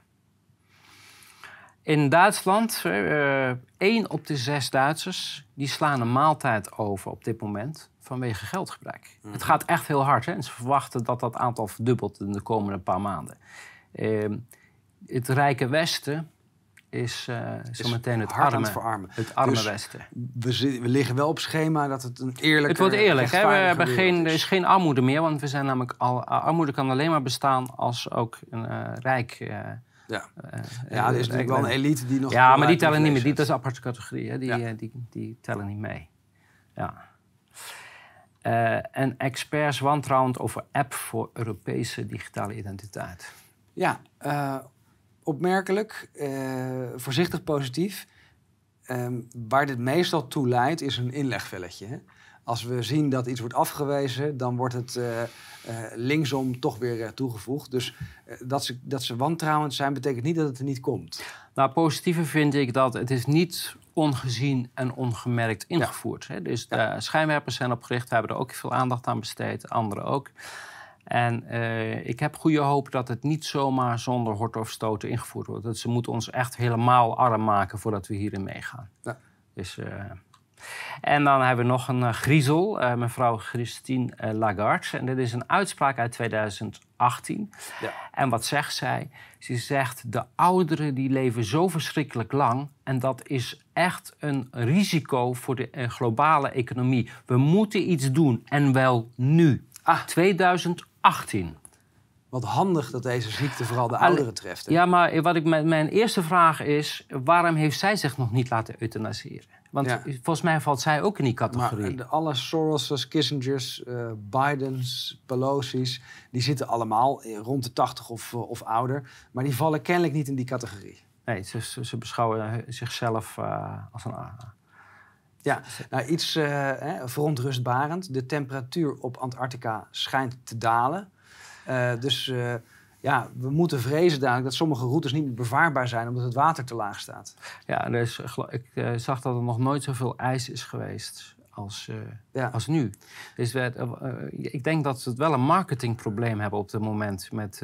In Duitsland, eh één op de zes Duitsers, die slaan een maaltijd over op dit moment vanwege geldgebrek. Het gaat echt heel hard hè? en ze verwachten dat dat aantal verdubbelt in de komende paar maanden. Eh, het rijke Westen is uh, zometeen het arme, het verarmen. het arme Dus Westen. We liggen wel op schema dat het een eerlijke. Het wordt eerlijk. Hè? We hebben geen, er is geen armoede meer, want we zijn namelijk al, armoede kan alleen maar bestaan als ook een eh, rijk. Ja, eh, ja er is eh, natuurlijk wel een elite die nog. Ja, maar die tellen niet meer. vlees Die, dat is een aparte categorie. Hè? Die, Ja. eh, die, die tellen niet mee. Ja. En experts wantrouwend over app voor Europese digitale identiteit. Ja, opmerkelijk, voorzichtig positief. Ehm, waar dit meestal toe leidt, is een inlegvelletje. Hè? Als we zien dat iets wordt afgewezen, dan wordt het eh, eh, linksom toch weer eh, toegevoegd. Dus dat, ze, dat ze wantrouwend zijn, betekent niet dat het er niet komt. Nou, positieve vind ik dat het is niet ongezien en ongemerkt ingevoerd. Hè? Dus de schijnwerpers zijn opgericht, we hebben er ook veel aandacht aan besteed, anderen ook. En ik heb goede hoop dat het niet zomaar zonder hort of stoten ingevoerd wordt. Dat ze moeten ons echt helemaal arm maken voordat we hierin meegaan. Ja. Dus, en dan hebben we nog een eh, griezel, eh, mevrouw Christine eh, Lagarde. En dit is een uitspraak uit 2018. Ja. En wat zegt zij? Ze zegt, de ouderen die leven zo verschrikkelijk lang... en dat is echt een risico voor de globale economie. We moeten iets doen, en wel nu. Ah. 2018. Wat handig dat deze ziekte vooral de ouderen treft. hè? Ja, maar wat ik met mijn eerste vraag is... waarom heeft zij zich nog niet laten euthanaseren? Want Ja. volgens mij valt zij ook in die Maar categorie. de, alle Soros's, Kissingers, eh, Bidens, Pelosi's... die zitten allemaal eh, rond de 80 of, eh, of ouder. Maar die vallen kennelijk niet in die categorie. Nee, ze, ze, beschouwen zichzelf als een... Ja, nou, iets eh, hè, verontrustbarend. De temperatuur op Antarctica schijnt te dalen. Dus ja, we moeten vrezen dadelijk dat sommige routes niet meer bevaarbaar zijn... omdat het water te laag staat. Ja, gelo- ik eh, zag dat er nog nooit zoveel ijs is geweest als, eh, Ja. als nu. Dus we, eh, ik denk dat ze het wel een marketingprobleem hebben op dit moment... met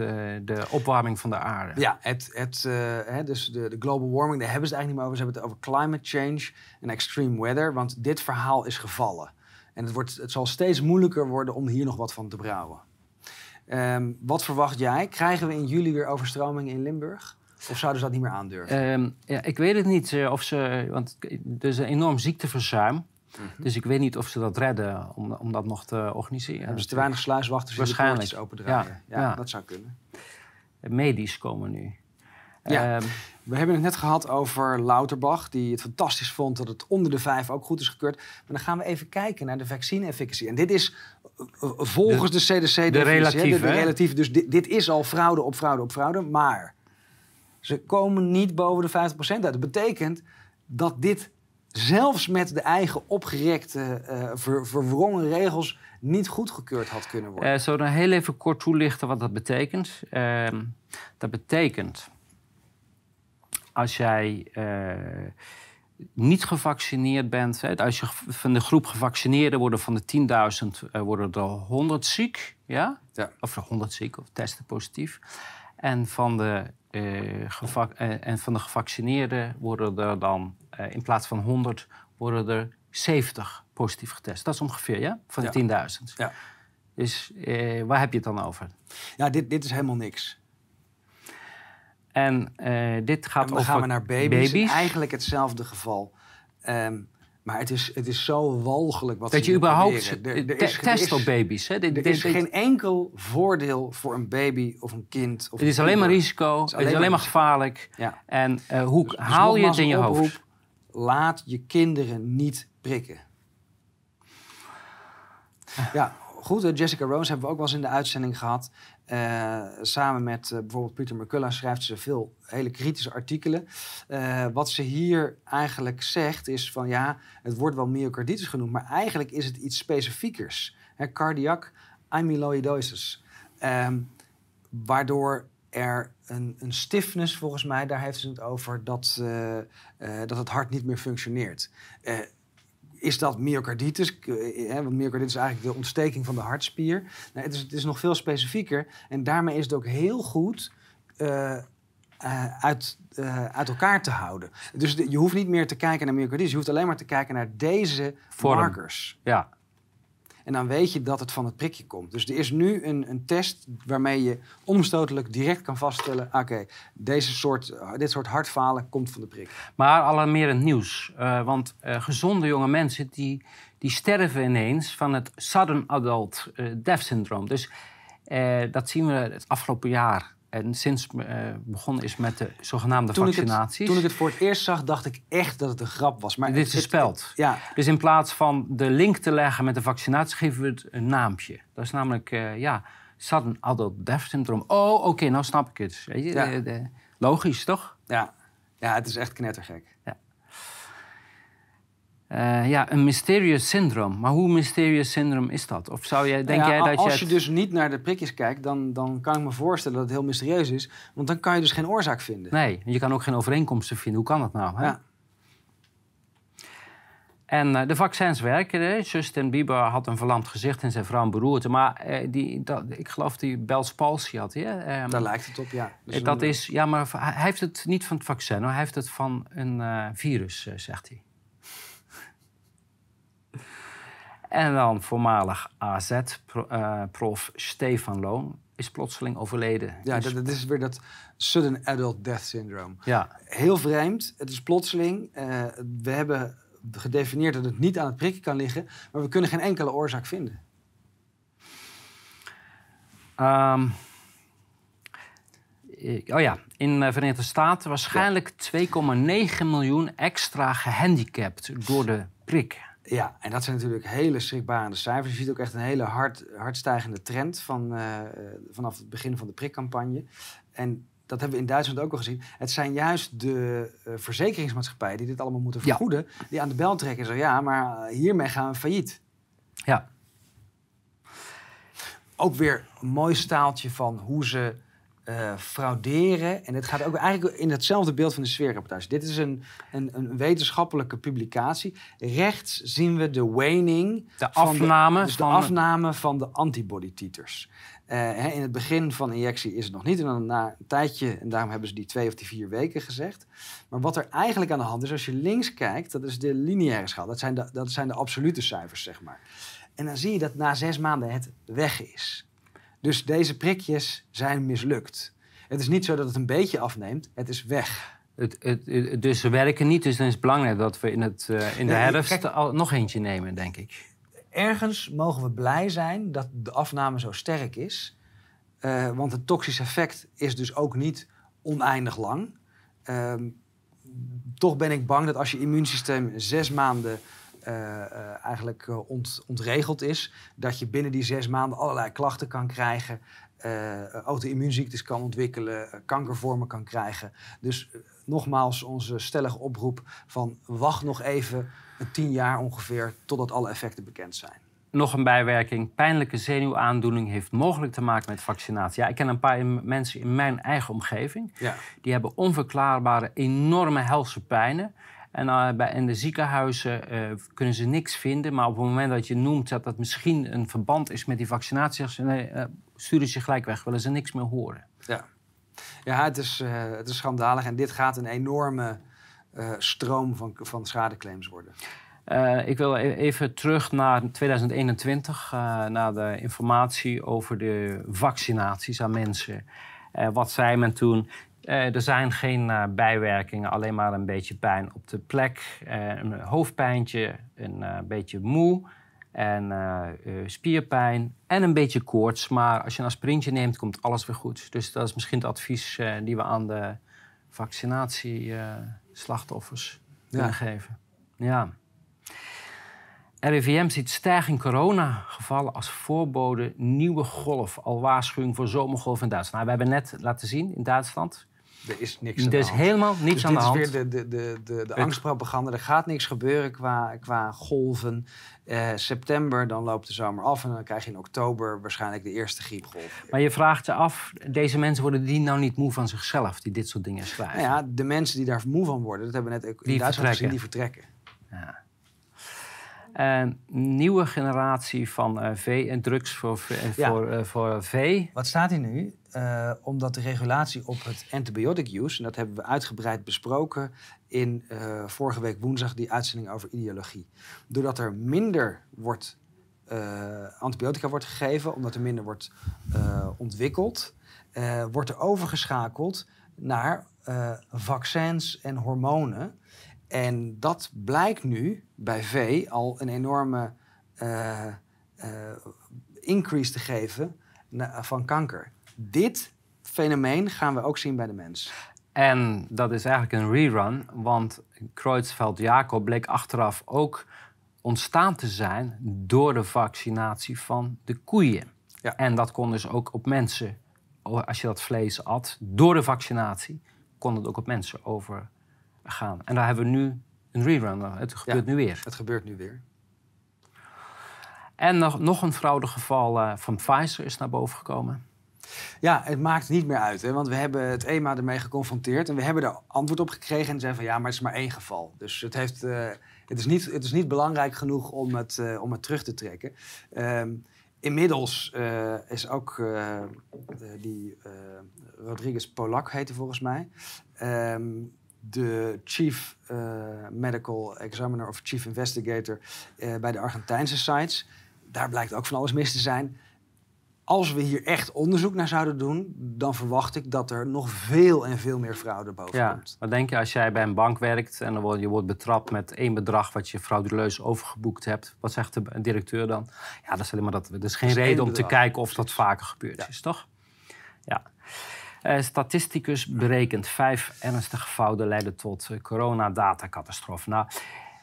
de opwarming van de aarde. Ja, het, het, hè, dus de, de global warming, daar hebben ze het eigenlijk niet meer over. Ze hebben het over climate change en extreme weather. Want dit verhaal is gevallen. En het, wordt, het zal steeds moeilijker worden om hier nog wat van te brouwen. Ehm, wat verwacht jij? Krijgen we in juli weer overstromingen in Limburg? Of zouden ze dat niet meer aandurven? Ehm, ja, ik weet het niet eh, of ze... Want er is een enorm ziekteverzuim. Mhm. Dus ik weet niet of ze dat redden om, om dat nog te organiseren. hebben ze te weinig sluiswachters die de Waarschijnlijk. poortjes opendraaien? Ja, Ja, ja. dat zou kunnen. Medisch komen nu. Ja. Ehm, We hebben het net gehad over Lauterbach, die het fantastisch vond dat het onder de vijf ook goed is gekeurd. Maar dan gaan we even kijken naar de vaccine-efficacy. En dit is eh, eh, volgens de, CDC de de relatieve, De, hè? relatieve. Dus dit, dit is al fraude op fraude op fraude. Maar ze komen niet boven de 50% uit. Dat betekent dat dit zelfs met de eigen opgerekte, eh, ver, verwrongen regels niet goedgekeurd had kunnen worden. Eh, zullen we dan heel even kort toelichten wat dat betekent? Ehm, dat betekent als jij eh, niet gevaccineerd bent, hè, als je van de groep gevaccineerden worden van de 10.000 eh, worden er 100 ziek, ja? Ja. Of 100 ziek of testen positief. En van de, eh, eh, en van de gevaccineerden worden er dan in plaats van 100 worden er 70 positief getest. Dat is ongeveer, ja? Van de Ja. 10.000. Ja. Dus waar heb je het dan over? Ja, dit, dit is helemaal niks. En eh, dit gaat En dan over gaan we naar baby's. baby's. Eigenlijk hetzelfde geval. Ehm, maar het is, het is zo walgelijk wat dat je überhaupt. Er- er te- is- test is- op baby's. Hè? Dit, Er is dit- geen enkel voordeel voor een baby of een kind. Of het is alleen maar risico, het is alleen maar gevaarlijk. Ja. En eh, hoe Dus haal je het in je hoofd? Laat je kinderen niet prikken. Ja, goed. Jessica Rose hebben we ook wel eens in de uitzending gehad. Eh, samen met eh, bijvoorbeeld Peter McCullough schrijft ze veel hele kritische artikelen. Eh, wat ze hier eigenlijk zegt is van ja, het wordt wel myocarditis genoemd, maar eigenlijk is het iets specifiekers. Hè, cardiac amyloidosis. Ehm, waardoor er een, een stiffness, volgens mij, daar heeft ze het over, dat, dat het hart niet meer functioneert. Eh, is dat myocarditis? Eh, hè, want myocarditis is eigenlijk de ontsteking van de hartspier. Nou, het, is, het is nog veel specifieker. En daarmee is het ook heel goed eh, eh, uit, eh, uit elkaar te houden. Dus de- je hoeft niet meer te kijken naar myocarditis. Je hoeft alleen maar te kijken naar deze Vorm. markers. Ja, En dan weet je dat het van het prikje komt. Dus er is nu een, een test waarmee je omstotelijk direct kan vaststellen... oké, deze soort, dit soort hartfalen komt van de prik. maar alarmerend nieuws. Eh, want eh, gezonde jonge mensen die, die sterven ineens van het sudden adult eh, death syndrome. Dus eh, dat zien we het afgelopen jaar. En sinds eh begonnen is met de zogenaamde Toen ik, het, vaccinaties. toen ik het voor het eerst zag, dacht ik echt dat het een grap was. Maar Dit is het- speld. Ja, Dus in plaats van de link te leggen met de vaccinatie, geven we het een naampje. Dat is namelijk, eh, ja, sudden adult death syndrome. Oh, oké, nou snap ik het. Weet je, Ja. de- logisch, toch? ja. ja, het is echt knettergek. Eh, ja, een mysterious syndrome. Maar hoe mysterious syndrome is dat? Of zou jij, denk ja, jij dat als je... je het- dus niet naar de prikjes kijkt, dan, dan kan ik me voorstellen dat het heel mysterieus is. Want dan kan je dus geen oorzaak vinden. Nee, je kan ook geen overeenkomsten vinden. Hoe kan dat nou? Hè? Ja. En eh, de vaccins werken. Hè? Justin Bieber had een verlamd gezicht en zijn vrouw een beroerte. Maar eh, die, dat, ik geloof die Bell's palsy had hè? Ehm, Daar lijkt het op, ja. Dus Eh, dat een- is, ja, maar hij heeft het niet van het vaccin, hoor. hij heeft het van een eh, virus, eh, zegt hij. En dan voormalig AZ-prof Stefan Loon is plotseling overleden. Ja, Dus- dat, dat is weer dat sudden adult death syndrome. ja, Heel vreemd. Het is plotseling. Eh, we hebben gedefinieerd dat het niet aan het prikken kan liggen, maar we kunnen geen enkele oorzaak vinden. Ehm, oh ja, in de Verenigde Staten waarschijnlijk 2,9 miljoen extra gehandicapt door de prik. Ja, en dat zijn natuurlijk hele schrikbarende cijfers. Je ziet ook echt een hele hard, hardstijgende trend van, eh, eh, vanaf het begin van de prikcampagne. En dat hebben we in Duitsland ook al gezien. Het zijn juist de eh, verzekeringsmaatschappijen die dit allemaal moeten Ja. vergoeden, die aan de bel trekken en zeggen: ja, maar hiermee gaan we failliet. Ja, Ook weer een mooi staaltje van hoe ze eh, frauderen. En het gaat ook eigenlijk in hetzelfde beeld van de sfeerrapportage. Dit is een, een, een wetenschappelijke publicatie. Rechts zien we de waning. de van afname dus de van... afname van de antibody titers. Eh, in het begin van de injectie is het nog niet. En dan na een tijdje, en daarom hebben ze die twee of die vier weken gezegd. Maar wat er eigenlijk aan de hand is, als je links kijkt, dat is de lineaire schaal. Dat zijn de, dat zijn de absolute cijfers, zeg maar. En dan zie je dat na zes maanden het weg is. Dus deze prikjes zijn mislukt. Het is niet zo dat het een beetje afneemt, het is weg. Het, het, het- dus ze werken niet, dus dan is het belangrijk dat we in, het, eh, in de herfst kijk- al, nog eentje nemen, denk ik. ergens mogen we blij zijn dat de afname zo sterk is. Eh, want het toxisch effect is dus ook niet oneindig lang. Ehm, toch ben ik bang dat als je immuunsysteem zes maanden eigenlijk eh, ont- ontregeld is, dat je binnen die zes maanden allerlei klachten kan krijgen, eh auto-immuunziektes kan ontwikkelen, eh, kankervormen kan krijgen. Dus eh, nogmaals onze stellige oproep van wacht nog even een tien jaar ongeveer totdat alle effecten bekend zijn. Nog een bijwerking. Pijnlijke zenuwaandoening heeft mogelijk te maken met vaccinatie. Ja, ik ken een paar mensen in mijn eigen omgeving. Ja. Die hebben onverklaarbare, enorme helse pijnen. En eh, bij, in de ziekenhuizen eh, kunnen ze niks vinden. Maar op het moment dat je noemt dat dat misschien een verband is met die vaccinatie... nee, eh, sturen ze je gelijk weg, willen ze niks meer horen. Ja, ja het, is, het is schandalig en dit gaat een enorme stroom van, van schadeclaims worden. Ik wil e- even terug naar 2021, eh, naar de informatie over de vaccinaties aan mensen. Wat zei men toen? Eh, er zijn geen eh, bijwerkingen, alleen maar een beetje pijn op de plek, eh, een hoofdpijntje, een beetje moe en spierpijn en een beetje koorts. Maar als je een aspirintje neemt, komt alles weer goed. Dus dat is misschien het advies die we aan de vaccinatieslachtoffers kunnen Ja. geven. Ja. RIVM ziet stijging coronagevallen als voorbode nieuwe golf. Al waarschuwing voor zomergolf in Duitsland. Nou, we hebben net laten zien in Duitsland. Er is niks aan Er de is hand. helemaal niks Dus aan de dit hand. is weer de, de, de, de, de angstpropaganda. Er gaat niks gebeuren qua, qua golven. Eh, september, dan loopt de zomer af. En dan krijg je in oktober waarschijnlijk de eerste griepgolf. Maar je vraagt je af, deze mensen worden die nou niet moe van zichzelf, die dit soort dingen schrijven? Nou ja, de mensen die daar moe van worden, dat hebben we net ook in Die Duitsland gezien, vertrekken. die vertrekken. Een nieuwe generatie van eh, vee en drugs voor, Ja. voor, eh, voor vee. Wat staat hier nu? Eh, omdat de regulatie op het antibiotic use, en dat hebben we uitgebreid besproken in eh, vorige week woensdag, die uitzending over ideologie. Doordat er minder wordt, eh, antibiotica wordt gegeven, omdat er minder wordt eh, ontwikkeld, eh, wordt er overgeschakeld naar eh, vaccins en hormonen. En dat blijkt nu bij vee al een enorme eh, eh, increase te geven van kanker. Dit fenomeen gaan we ook zien bij de mens. En dat is eigenlijk een rerun, want Creutzfeldt-Jacob bleek achteraf ook ontstaan te zijn door de vaccinatie van de koeien. Ja. En dat kon dus ook op mensen, als je dat vlees at, door de vaccinatie, kon het ook op mensen overgaan. En daar hebben we nu een rerun, het gebeurt nu weer. Het gebeurt nu weer. En nog, nog een fraudegeval eh, van Pfizer is naar boven gekomen. Ja, het maakt niet meer uit, hè, want we hebben het EMA ermee geconfronteerd en we hebben er antwoord op gekregen en zeiden van ja, maar het is maar één geval. Dus het, heeft, eh, het, is, niet, het is niet belangrijk genoeg om het, eh, om het terug te trekken. Ehm, inmiddels is ook die Rodriguez Polak heette volgens mij. ehm, de chief eh, medical examiner of chief investigator eh, bij de Argentijnse sites. Daar blijkt ook van alles mis te zijn. Als we hier echt onderzoek naar zouden doen, dan verwacht ik dat er nog veel en veel meer fraude boven Ja, komt. wat denk je als jij bij een bank werkt en dan word, je wordt betrapt met één bedrag wat je frauduleus overgeboekt hebt? Wat zegt de directeur dan? Ja, dat is alleen maar dat. Er is geen is reden om te kijken of dat vaker gebeurd Ja. is, toch? Ja. Eh, statisticus berekent vijf ernstige fouten leiden tot eh, coronadatacatastrofe. Nou,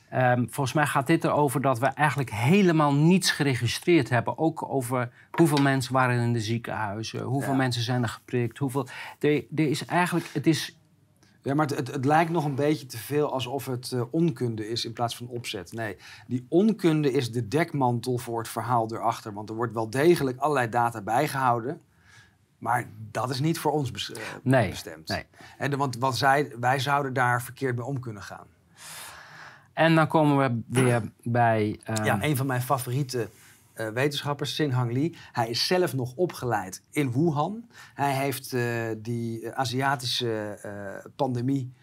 ehm, volgens mij gaat dit erover dat we eigenlijk helemaal niets geregistreerd hebben. Ook over hoeveel mensen waren in de ziekenhuizen, hoeveel Ja. mensen zijn er geprikt, hoeveel. Er, er is eigenlijk, het is Ja, maar het, het, het lijkt nog een beetje te veel alsof het eh, onkunde is in plaats van opzet. Nee, die onkunde is de dekmantel voor het verhaal erachter. Want er wordt wel degelijk allerlei data bijgehouden. Maar dat is niet voor ons bes- eh, Nee, bestemd. nee. En want wat zij, wij zouden daar verkeerd mee om kunnen gaan. En dan komen we weer bij. ehm, Ja, een van mijn favoriete eh, wetenschappers, Sin Hang Lee. Hij is zelf nog opgeleid in Wuhan. Hij heeft eh, die Aziatische eh, pandemie,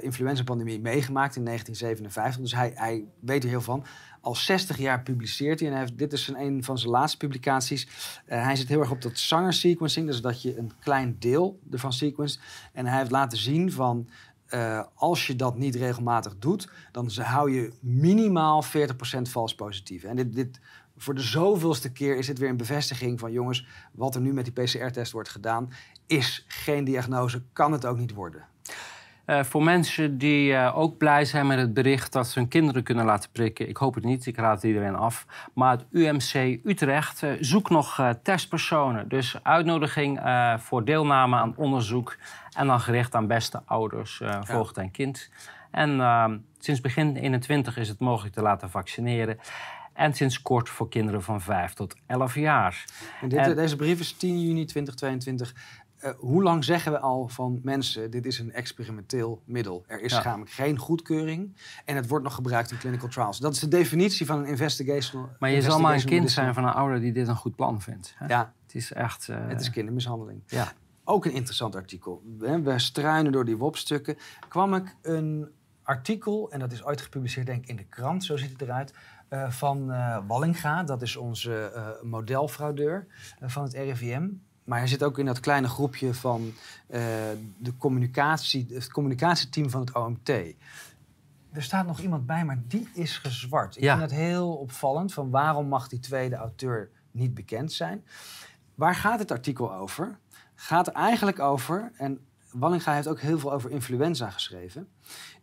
influenza-pandemie, meegemaakt in 1957. Dus hij, hij weet er heel van. Al 60 jaar publiceert hij. En hij heeft, dit is een, een van zijn laatste publicaties. Eh, hij zit heel erg op dat zanger sequencing. Dus dat je een klein deel ervan sequenced. En hij heeft laten zien van... eh, als je dat niet regelmatig doet, dan hou je minimaal 40% vals positief. En dit, dit, voor de zoveelste keer is dit weer een bevestiging van jongens, wat er nu met die PCR-test wordt gedaan, is geen diagnose, kan het ook niet worden. Eh, voor mensen die eh, ook blij zijn met het bericht dat ze hun kinderen kunnen laten prikken. Ik hoop het niet, ik raad het iedereen af. Maar het UMC Utrecht eh, zoekt nog testpersonen. Dus uitnodiging voor deelname aan onderzoek. En dan gericht aan beste ouders, voogd en kind. En eh, sinds begin 21 is het mogelijk te laten vaccineren. En sinds kort voor kinderen van 5 tot 11 jaar. En dit, En- deze brief is 10 juni 2022. Eh, hoe lang zeggen we al van mensen, dit is een experimenteel middel. Er is Ja. namelijk geen goedkeuring en het wordt nog gebruikt in clinical trials. Dat is de definitie van een investigational Maar je zal maar een kind zijn van een ouder die dit een goed plan vindt. hè? Ja, Het is echt... eh, het is kindermishandeling. ja. Ook een interessant artikel. We, struinen door die WOP-stukken. Kwam ik een artikel, en dat is ooit gepubliceerd denk ik in de krant, zo ziet het eruit, eh, van Wallinga. Dat is onze modelfraudeur van het RIVM. Maar hij zit ook in dat kleine groepje van eh, de communicatie, het communicatieteam van het OMT. Er staat nog iemand bij, maar die is gezwart. Ik Ja. vind het heel opvallend van waarom mag die tweede auteur niet bekend zijn. Waar gaat het artikel over? Gaat er eigenlijk over, en Wallinga heeft ook heel veel over influenza geschreven,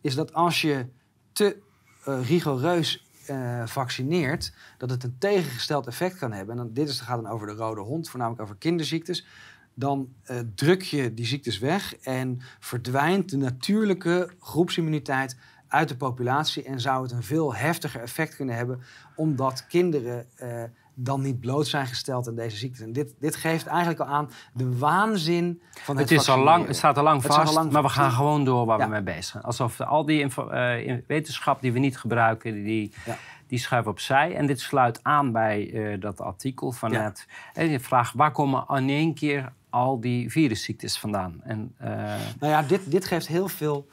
is dat als je te eh, rigoureus eh, vaccineert, dat het een tegengesteld effect kan hebben. En dan, dit is, gaat dan over de rode hond, voornamelijk over kinderziektes. Dan eh, druk je die ziektes weg en verdwijnt de natuurlijke groepsimmuniteit uit de populatie. En zou het een veel heftiger effect kunnen hebben, omdat kinderen eh, dan niet bloot zijn gesteld aan deze ziektes. En dit, dit geeft eigenlijk al aan de waanzin van het Het, is al lang, het staat al lang vast, al lang maar we gaan gewoon door waar Ja. we mee bezig zijn. Alsof al die eh, wetenschap die we niet gebruiken, die, Ja. die schuiven opzij. En dit sluit aan bij eh, dat artikel van Ja. net. En je vraagt, waar komen in één keer al die virusziektes vandaan? En, eh, Nou ja, dit, dit geeft heel veel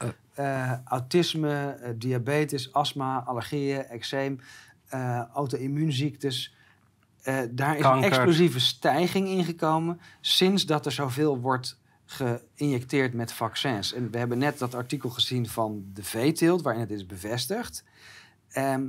autisme, diabetes, astma, allergieën, eczeem, auto-immuunziektes. Eh, daar is Kanker. een explosieve stijging in gekomen sinds dat er zoveel wordt geïnjecteerd met vaccins. En we hebben net dat artikel gezien van de veeteelt, waarin het is bevestigd. Ehm,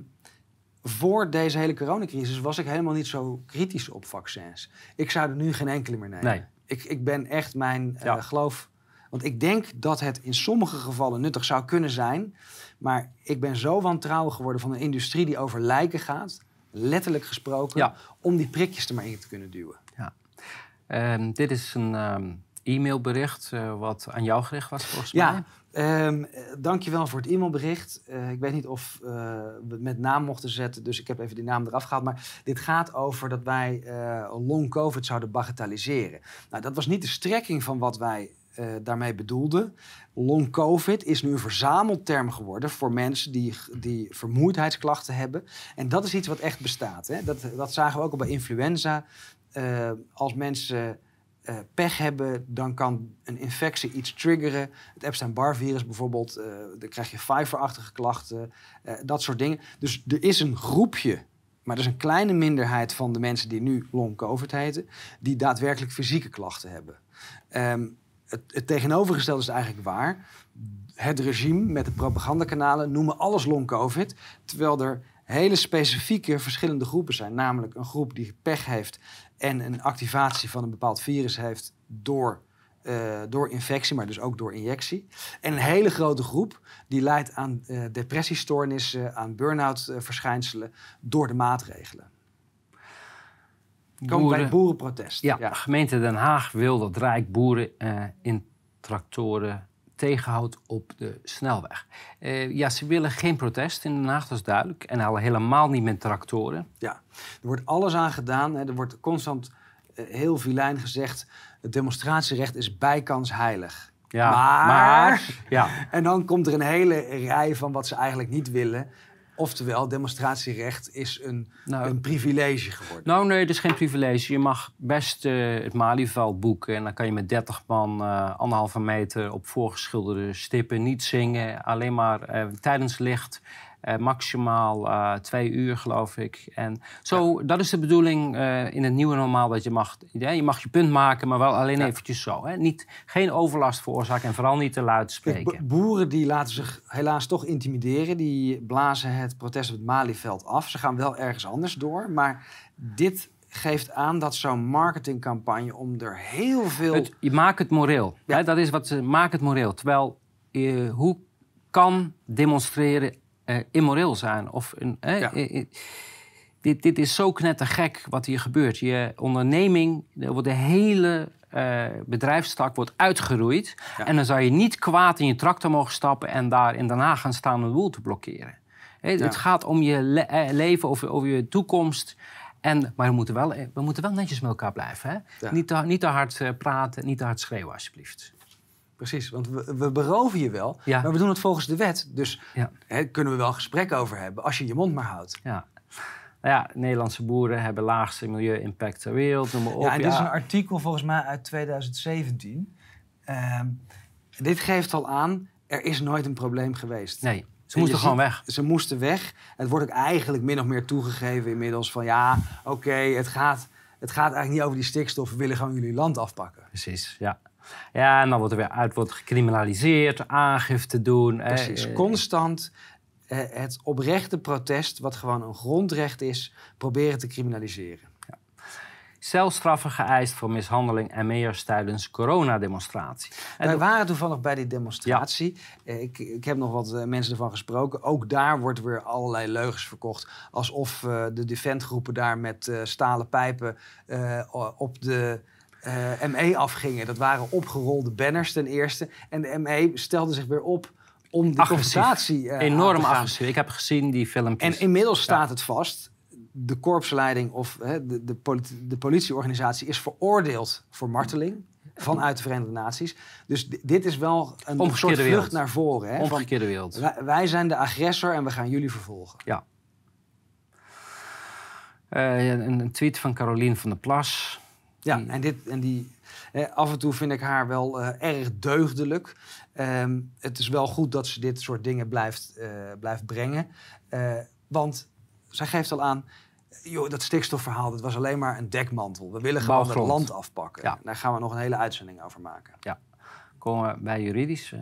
voor deze hele coronacrisis was ik helemaal niet zo kritisch op vaccins. Ik zou er nu geen enkele meer nemen. Nee. Ik, ik ben echt mijn eh, geloof. Want ik denk dat het in sommige gevallen nuttig zou kunnen zijn. Maar ik ben zo wantrouwig geworden van een industrie die over lijken gaat. Letterlijk gesproken. Ja. Om die prikjes er maar in te kunnen duwen. ehm, dit is een ehm, e-mailbericht eh, wat aan jou gericht was, volgens mij. Ja, ehm eh, dankjewel voor het e-mailbericht. Eh, ik weet niet of we het met naam mochten zetten, dus ik heb even die naam eraf gehaald. Maar dit gaat over dat wij long covid zouden bagatelliseren. Nou, dat was niet de strekking van wat wij eh, daarmee bedoelden. Long covid is nu een verzamelterm geworden voor mensen die, die vermoeidheidsklachten hebben. En dat is iets wat echt bestaat. Hè? Dat, dat zagen we ook al bij influenza. Eh, als mensen eh, pech hebben, dan kan een infectie iets triggeren. Het Epstein-Barr-virus bijvoorbeeld, dan krijg je Pfeiffer-achtige klachten, dat soort dingen. Dus er is een groepje, maar dat is een kleine minderheid van de mensen die nu long-covid heten, die daadwerkelijk fysieke klachten hebben. Ehm, het, tegenovergestelde is eigenlijk waar. Het regime met de propagandakanalen noemen alles long-covid, terwijl er hele specifieke verschillende groepen zijn. Namelijk een groep die pech heeft en een activatie van een bepaald virus heeft door, eh, door infectie, maar dus ook door injectie. En een hele grote groep die leidt aan eh, depressiestoornissen, aan burn-out eh, verschijnselen door de maatregelen. Komen bij Boeren- het boerenprotest. Ja, gemeente Den Haag wil dat Rijk boeren eh, in tractoren tegenhoudt op de snelweg. Eh, ja, ze willen geen protest in Den Haag, dat is duidelijk. En al helemaal niet met tractoren. Ja, er wordt alles aan gedaan. Hè. Er wordt constant eh, heel vilijn gezegd... het demonstratierecht is bijkans heilig. Ja, Maar- maar ja, En dan komt er een hele rij van wat ze eigenlijk niet willen. Oftewel, demonstratierecht is een, Nou- een privilege geworden. Nou, nee, dat is geen privilege. Je mag best eh, het Malieveld boeken. En dan kan je met 30 man eh, anderhalve meter op voorgeschilderde stippen niet zingen. Alleen maar eh, tijdens licht. Eh, maximaal eh, twee uur, geloof ik. En zo, dat is de bedoeling eh, in het nieuwe normaal. Dat je mag, ja, je mag je punt maken, maar wel alleen Ja. eventjes zo. Hè? Niet, geen overlast veroorzaken en vooral niet te luid spreken. bo- boeren die laten zich helaas toch intimideren. Die blazen het protest op het Malieveld af. Ze gaan wel ergens anders door. Maar dit geeft aan dat zo'n marketingcampagne om er heel veel... Het, je maakt het moreel. Ja. Hè, dat is wat ze maak het moreel. Terwijl, hoe kan demonstreren immoreel zijn? Of een, Ja. eh, eh, dit, dit is zo knettergek wat hier gebeurt. Je onderneming, er de hele eh, bedrijfstak wordt uitgeroeid. Ja. En dan zou je niet kwaad in je tractor mogen stappen en daar in Den Haag gaan staan om de boel te blokkeren. Ja. Het gaat om je le- eh, leven, over, over je toekomst. En, maar we moeten, wel, eh, we moeten wel netjes met elkaar blijven. Hè? Ja. Niet, te, niet te hard eh, praten, niet te hard schreeuwen, alsjeblieft. Precies, want we, we beroven je wel, Ja. maar we doen het volgens de wet. Dus Ja. hè, kunnen we wel gesprek over hebben als je je mond maar houdt. Ja. Nou ja, Nederlandse boeren hebben laagste milieu-impact ter wereld, noem maar op. Ja, en dit is een artikel volgens mij uit 2017. Ehm, dit geeft al aan, er is nooit een probleem geweest. Nee, ze moesten ziet- gewoon weg. Ze moesten weg. Het wordt ook eigenlijk min of meer toegegeven inmiddels van ja, oké, het, gaat, het gaat eigenlijk niet over die stikstof. We willen gewoon jullie land afpakken. Precies, ja. Ja, en dan wordt er weer uit wordt gecriminaliseerd, aangifte doen. Precies, eh, constant eh, het oprechte protest, wat gewoon een grondrecht is, proberen te criminaliseren. celstraffen geëist voor mishandeling en ME'ers tijdens coronademonstratie. En Wij waren toevallig bij die demonstratie. Eh, Ik, ik heb nog wat eh, mensen ervan gesproken. Ook daar wordt weer allerlei leugens verkocht. Alsof eh, de defendgroepen daar met stalen pijpen op de eh, ME afgingen. Dat waren opgerolde banners ten eerste. En de ME stelde zich weer op om de Agressief. confrontatie eh, Enorm agressief. Ik heb gezien die filmpjes. En inmiddels staat het vast. De korpsleiding of hè, de, de, politi- de politieorganisatie is veroordeeld voor marteling vanuit de Verenigde Naties. Dus di- dit is wel een Omgekeerde soort vlucht naar voren. Hè, Omgekeerde wereld. wij, wij zijn de agressor en we gaan jullie vervolgen. Ja. Eh, een, een tweet van Caroline van der Plas. Ja, Die- en, dit, en die, eh, af en toe vind ik haar wel eh, erg deugdelijk. Ehm, het is wel goed dat ze dit soort dingen blijft, eh, blijft brengen. Eh, want zij geeft al aan, joh, dat stikstofverhaal, dat was alleen maar een dekmantel. We willen gewoon het land afpakken. Ja. Daar gaan we nog een hele uitzending over maken. komen we bij juridisch.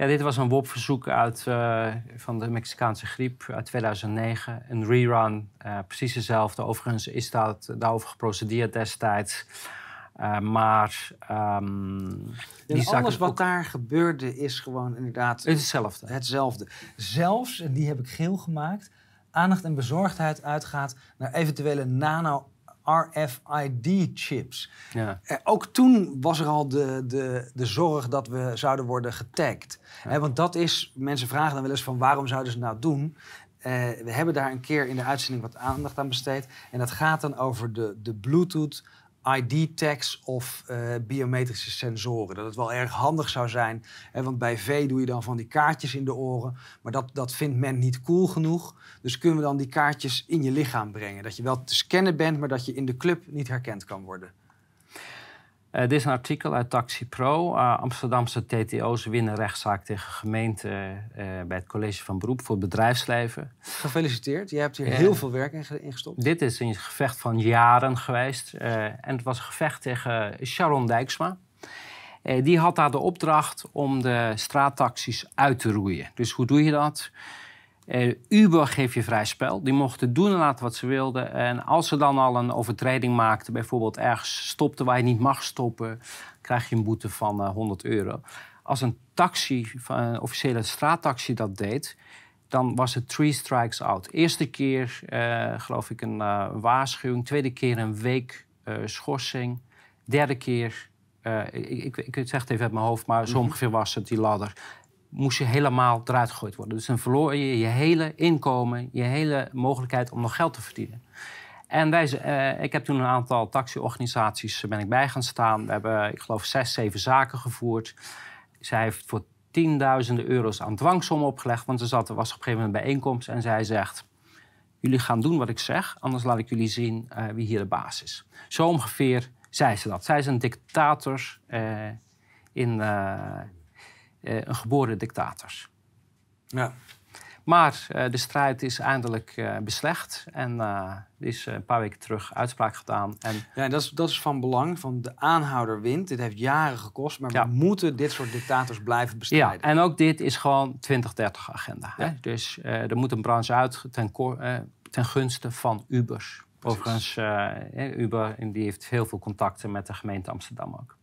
Ja, dit was een WOP-verzoek uit, eh, van de Mexicaanse griep uit 2009. Een rerun, eh, precies dezelfde. Overigens is dat, daarover geprocedeerd destijds. Eh, maar ehm, alles wat ook- daar gebeurde is gewoon inderdaad hetzelfde. hetzelfde. Zelfs, en die heb ik geel gemaakt, aandacht en bezorgdheid uitgaat naar eventuele nano-RFID-chips. Ja. Eh, ook toen was er al de, de, de zorg dat we zouden worden getagd. Want dat is, mensen vragen dan wel eens van waarom zouden ze het nou doen? Eh, we hebben daar een keer in de uitzending wat aandacht aan besteed. En dat gaat dan over de, de Bluetooth ID-tags of eh, biometrische sensoren. Dat het wel erg handig zou zijn. Hè, want bij V doe je dan van die kaartjes in de oren. Maar dat, dat vindt men niet cool genoeg. Dus kunnen we dan die kaartjes in je lichaam brengen. Dat je wel te scannen bent, maar dat je in de club niet herkend kan worden. Eh, dit is een artikel uit Taxi Pro. Eh, Amsterdamse TTO's winnen rechtszaak tegen gemeente eh, bij het college van beroep voor het bedrijfsleven. Gefeliciteerd. Je hebt hier heel veel werk in, in gestopt. Dit is een gevecht van jaren geweest. en het was een gevecht tegen Sharon Dijksma. Die had daar de opdracht om de straattaxis uit te roeien. Dus hoe doe je dat? Eh, Uber geeft je vrij spel. Die mochten doen en laten wat ze wilden. En als ze dan al een overtreding maakten, bijvoorbeeld ergens stopten waar je niet mag stoppen, krijg je een boete van eh, 100 euro. Als een taxi, een officiële straattaxi dat deed, dan was het three strikes out. Eerste keer, eh, geloof ik, een eh, waarschuwing. Tweede keer een week eh, schorsing. Derde keer, eh, ik, ik, ik zeg het even uit mijn hoofd, maar zo ongeveer was het, die ladder. Moest je helemaal eruit gegooid worden. Dus dan verloor je je hele inkomen, je hele mogelijkheid om nog geld te verdienen. En wij, eh, ik heb toen een aantal taxiorganisaties ben ik bij gaan staan. We hebben, ik geloof, zes, zeven zaken gevoerd. Zij heeft voor tienduizenden euro's aan dwangsom opgelegd. Want er zat, er was op een gegeven moment een bijeenkomst. En zij zegt, jullie gaan doen wat ik zeg. Anders laat ik jullie zien eh, wie hier de baas is. Zo ongeveer zei ze dat. Zij is een dictator eh, in... eh, een geboren dictator. Ja. Maar eh, de strijd is eindelijk eh, beslecht. En er is een paar weken terug uitspraak gedaan. En Ja, en dat is, dat is van belang. Van de aanhouder wint. Dit heeft jaren gekost. Maar Ja. we moeten dit soort dictators blijven Ja, bestrijden. en ook dit is gewoon 2030 agenda. Hè? Ja. Dus er moet een branche uit ten, ten gunste van Ubers. Overigens, eh, Uber en die heeft heel veel contacten met de gemeente Amsterdam ook.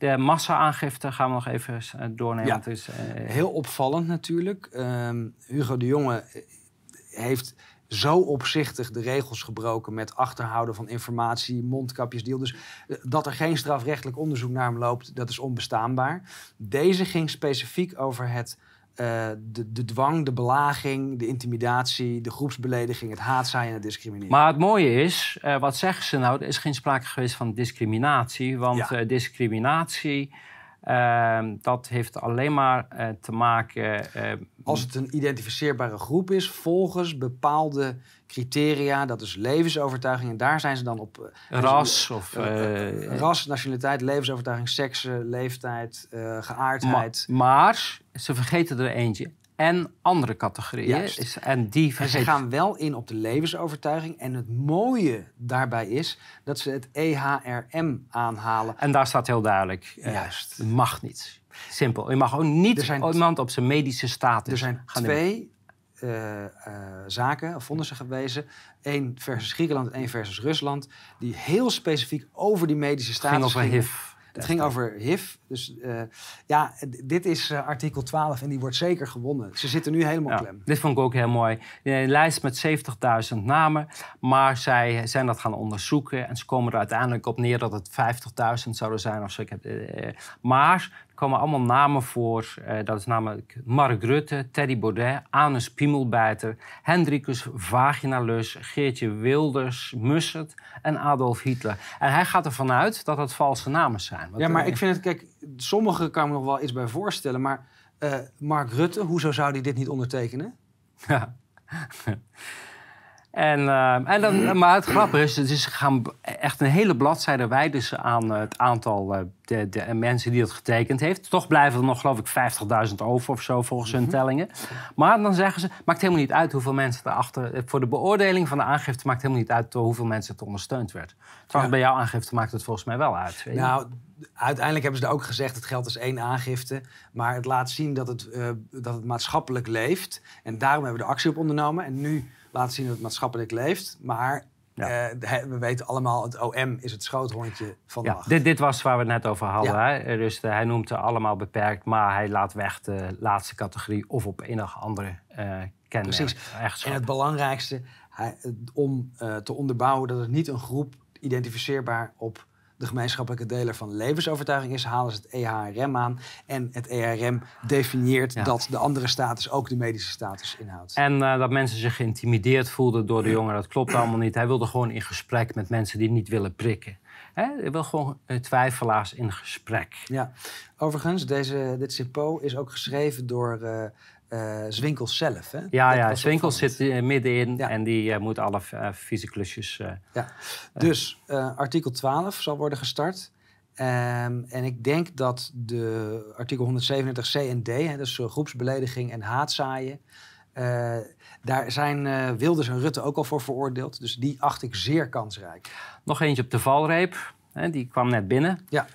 De massa-aangifte gaan we nog even eh, doornemen. Ja. is, eh, Heel opvallend natuurlijk. Ehm, Hugo de Jonge eh, heeft zo opzichtig de regels gebroken met achterhouden van informatie, mondkapjesdeal. Dus dat er geen strafrechtelijk onderzoek naar hem loopt, dat is onbestaanbaar. Deze ging specifiek over het, eh, de, de dwang, de belaging, de intimidatie, de groepsbelediging, het haatzaaien en het discrimineren. Maar het mooie is, eh, wat zeggen ze nou? Er is geen sprake geweest van discriminatie. Want Ja. eh, discriminatie, ehm, dat heeft alleen maar te maken... eh, Als het een identificeerbare groep is, volgens bepaalde criteria, dat is levensovertuiging. En daar zijn ze dan op. ras of... eh, eh, ras, nationaliteit, levensovertuiging, seks, eh, leeftijd, Ma- geaardheid. maar ze vergeten er eentje. En andere categorieën. Is, en die En ze vergeten... gaan wel in op de levensovertuiging. En het mooie daarbij is dat ze het EHRM aanhalen. En daar staat heel duidelijk... eh, Juist. Mag niet. Simpel. Je mag ook niet iemand op zijn medische status Er zijn gaan twee eh, eh, zaken, of vonnissen gewezen. Eén versus Griekenland en één versus Rusland. Die heel specifiek over die medische Het ging status over. HIV. Het ging over HIV. Dus eh, ja, dit is eh, artikel 12 en die wordt zeker gewonnen. Ze zitten nu helemaal Ja, klem. dit vond ik ook heel mooi. Een lijst met 70.000 namen. Maar zij zijn dat gaan onderzoeken. En ze komen er uiteindelijk op neer dat het 50.000 zouden zijn. Of zo. Ik heb, eh, maar komen allemaal namen voor. Eh, dat is namelijk Mark Rutte, Teddy Baudet, Anus Piemelbijter, Hendrikus Vaginalus, Geertje Wilders, Mussert en Adolf Hitler. En hij gaat ervan uit dat het valse namen zijn. Ja, maar eh, ik vind het, kijk, sommige kan ik me nog wel iets bij voorstellen. Maar eh, Mark Rutte, hoezo zou hij dit niet ondertekenen? Ja. En, eh, en dan, maar het grappige is, het is gaan echt een hele bladzijde wijden ze aan het aantal eh, de, de mensen die het getekend heeft. Toch blijven er nog, geloof ik, 50.000 over of zo volgens hun tellingen. Maar dan zeggen ze, maakt helemaal niet uit hoeveel mensen erachter... eh, Voor de beoordeling van de aangifte maakt helemaal niet uit door hoeveel mensen het ondersteund werd. Trouwens, bij jouw aangifte maakt het volgens mij wel uit. Nou, uiteindelijk hebben ze er ook gezegd, het geldt als één aangifte. Maar het laat zien dat het, dat het maatschappelijk leeft. En daarom hebben we de actie op ondernomen. En nu laat het zien dat het maatschappelijk leeft. Maar Ja. eh, we weten allemaal, het OM is het schoothondje van de Ja, macht. dit, dit was waar we het net over hadden. Ja. Hè? Dus hij noemt ze allemaal beperkt, maar hij laat weg de laatste categorie of op enige andere eh kenmerk. Precies. Eigenschap. En het belangrijkste, hij, om te onderbouwen dat het niet een groep identificeerbaar op de gemeenschappelijke deler van levensovertuiging is, halen ze het EHRM aan. En het EHRM definieert Ja. dat de andere status ook de medische status inhoudt. En eh, dat mensen zich geïntimideerd voelden door de jongen, dat klopt allemaal niet. Hij wilde gewoon in gesprek met mensen die niet willen prikken. Hij wil gewoon eh, twijfelaars in gesprek. Ja, overigens, deze, dit CIPO is ook geschreven door eh eh, Zwinkels zelf. Hè? Ja, Dat ja opvallend. zit middenin Ja. en die eh, moet alle eh, vieze klusjes... Ja. Dus artikel 12 zal worden gestart. Ehm, en ik denk dat de artikel 137 C en D, hè, dus groepsbelediging en haatzaaien, daar zijn Wilders en Rutte ook al voor veroordeeld. Dus die acht ik zeer kansrijk. Nog eentje op de valreep. Hè, die kwam net binnen. Ja.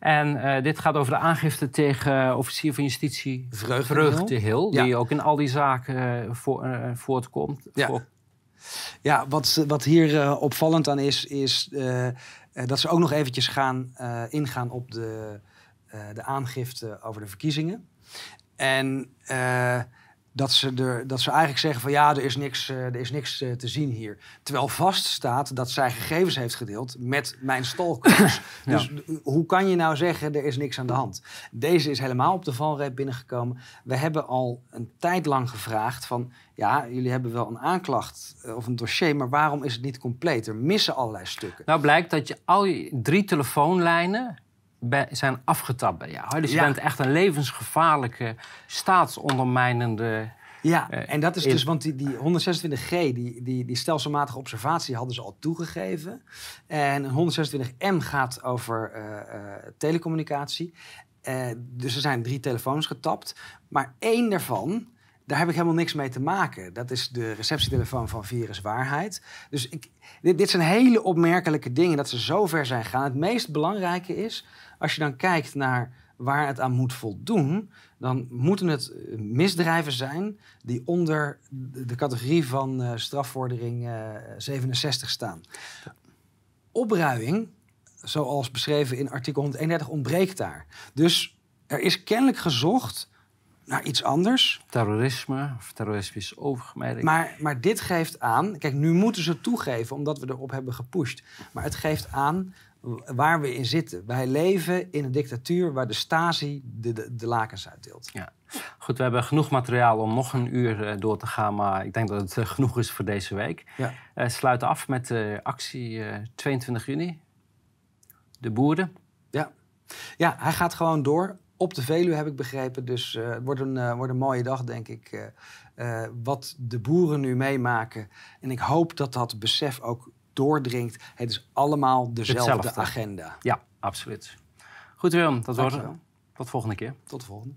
En eh, dit gaat over de aangifte tegen eh, officier van justitie Vreugdehil. Ja. Die ook in al die zaken eh, voor, voortkomt. Ja. Voor- Ja, wat, wat hier opvallend aan is, is dat ze ook nog eventjes gaan ingaan op de, de aangifte over de verkiezingen. En dat, ze er, dat ze eigenlijk zeggen van ja, er is niks, eh, er is niks eh, te zien hier. Terwijl vaststaat dat zij gegevens heeft gedeeld met mijn stalkers. Ja. Dus hoe kan je nou zeggen, er is niks aan de hand? Deze is helemaal op de valreep binnengekomen. We hebben al een tijd lang gevraagd van... ja, jullie hebben wel een aanklacht eh, of een dossier... maar waarom is het niet compleet? Er missen allerlei stukken. Nou blijkt dat je al je drie telefoonlijnen be- zijn afgetapt bij jou. Dus je Ja. bent echt een levensgevaarlijke, staatsondermijnende... Ja, Eh, en dat is in- dus, want die, die 126G, die, die, die stelselmatige observatie hadden ze al toegegeven. En een 126M gaat over eh, eh, telecommunicatie. Dus er zijn drie telefoons getapt. Maar één daarvan, daar heb ik helemaal niks mee te maken. Dat is de receptietelefoon van Virus Waarheid. Dus ik, dit, zijn hele opmerkelijke dingen dat ze zo ver zijn gegaan. Het meest belangrijke is, als je dan kijkt naar waar het aan moet voldoen, dan moeten het eh, misdrijven zijn die onder de categorie van eh, strafvordering eh, 67 staan. Opruiing, zoals beschreven in artikel 131, ontbreekt daar. Dus er is kennelijk gezocht naar iets anders. terrorisme of terroristisch overgemerkt. Maar, maar dit geeft aan, kijk, nu moeten ze toegeven omdat we erop hebben gepusht. Maar het geeft aan waar we in zitten. Wij leven in een dictatuur waar de Stasi de, de, de lakens uitdeelt. Ja. Goed, we hebben genoeg materiaal om nog een uur eh, door te gaan, maar ik denk dat het eh, genoeg is voor deze week. Ja. Eh sluiten af met de actie eh, 22 juni. De boeren. Ja. ja, hij gaat gewoon door. Op de Veluwe heb ik begrepen. Dus eh, het wordt een, eh, wordt een mooie dag, denk ik. eh, wat de boeren nu meemaken. En ik hoop dat dat besef ook doordringt. Het is allemaal dezelfde Hetzelfde. agenda. Ja, absoluut. Goed Willem, dat wordt tot volgende keer. Tot de volgende.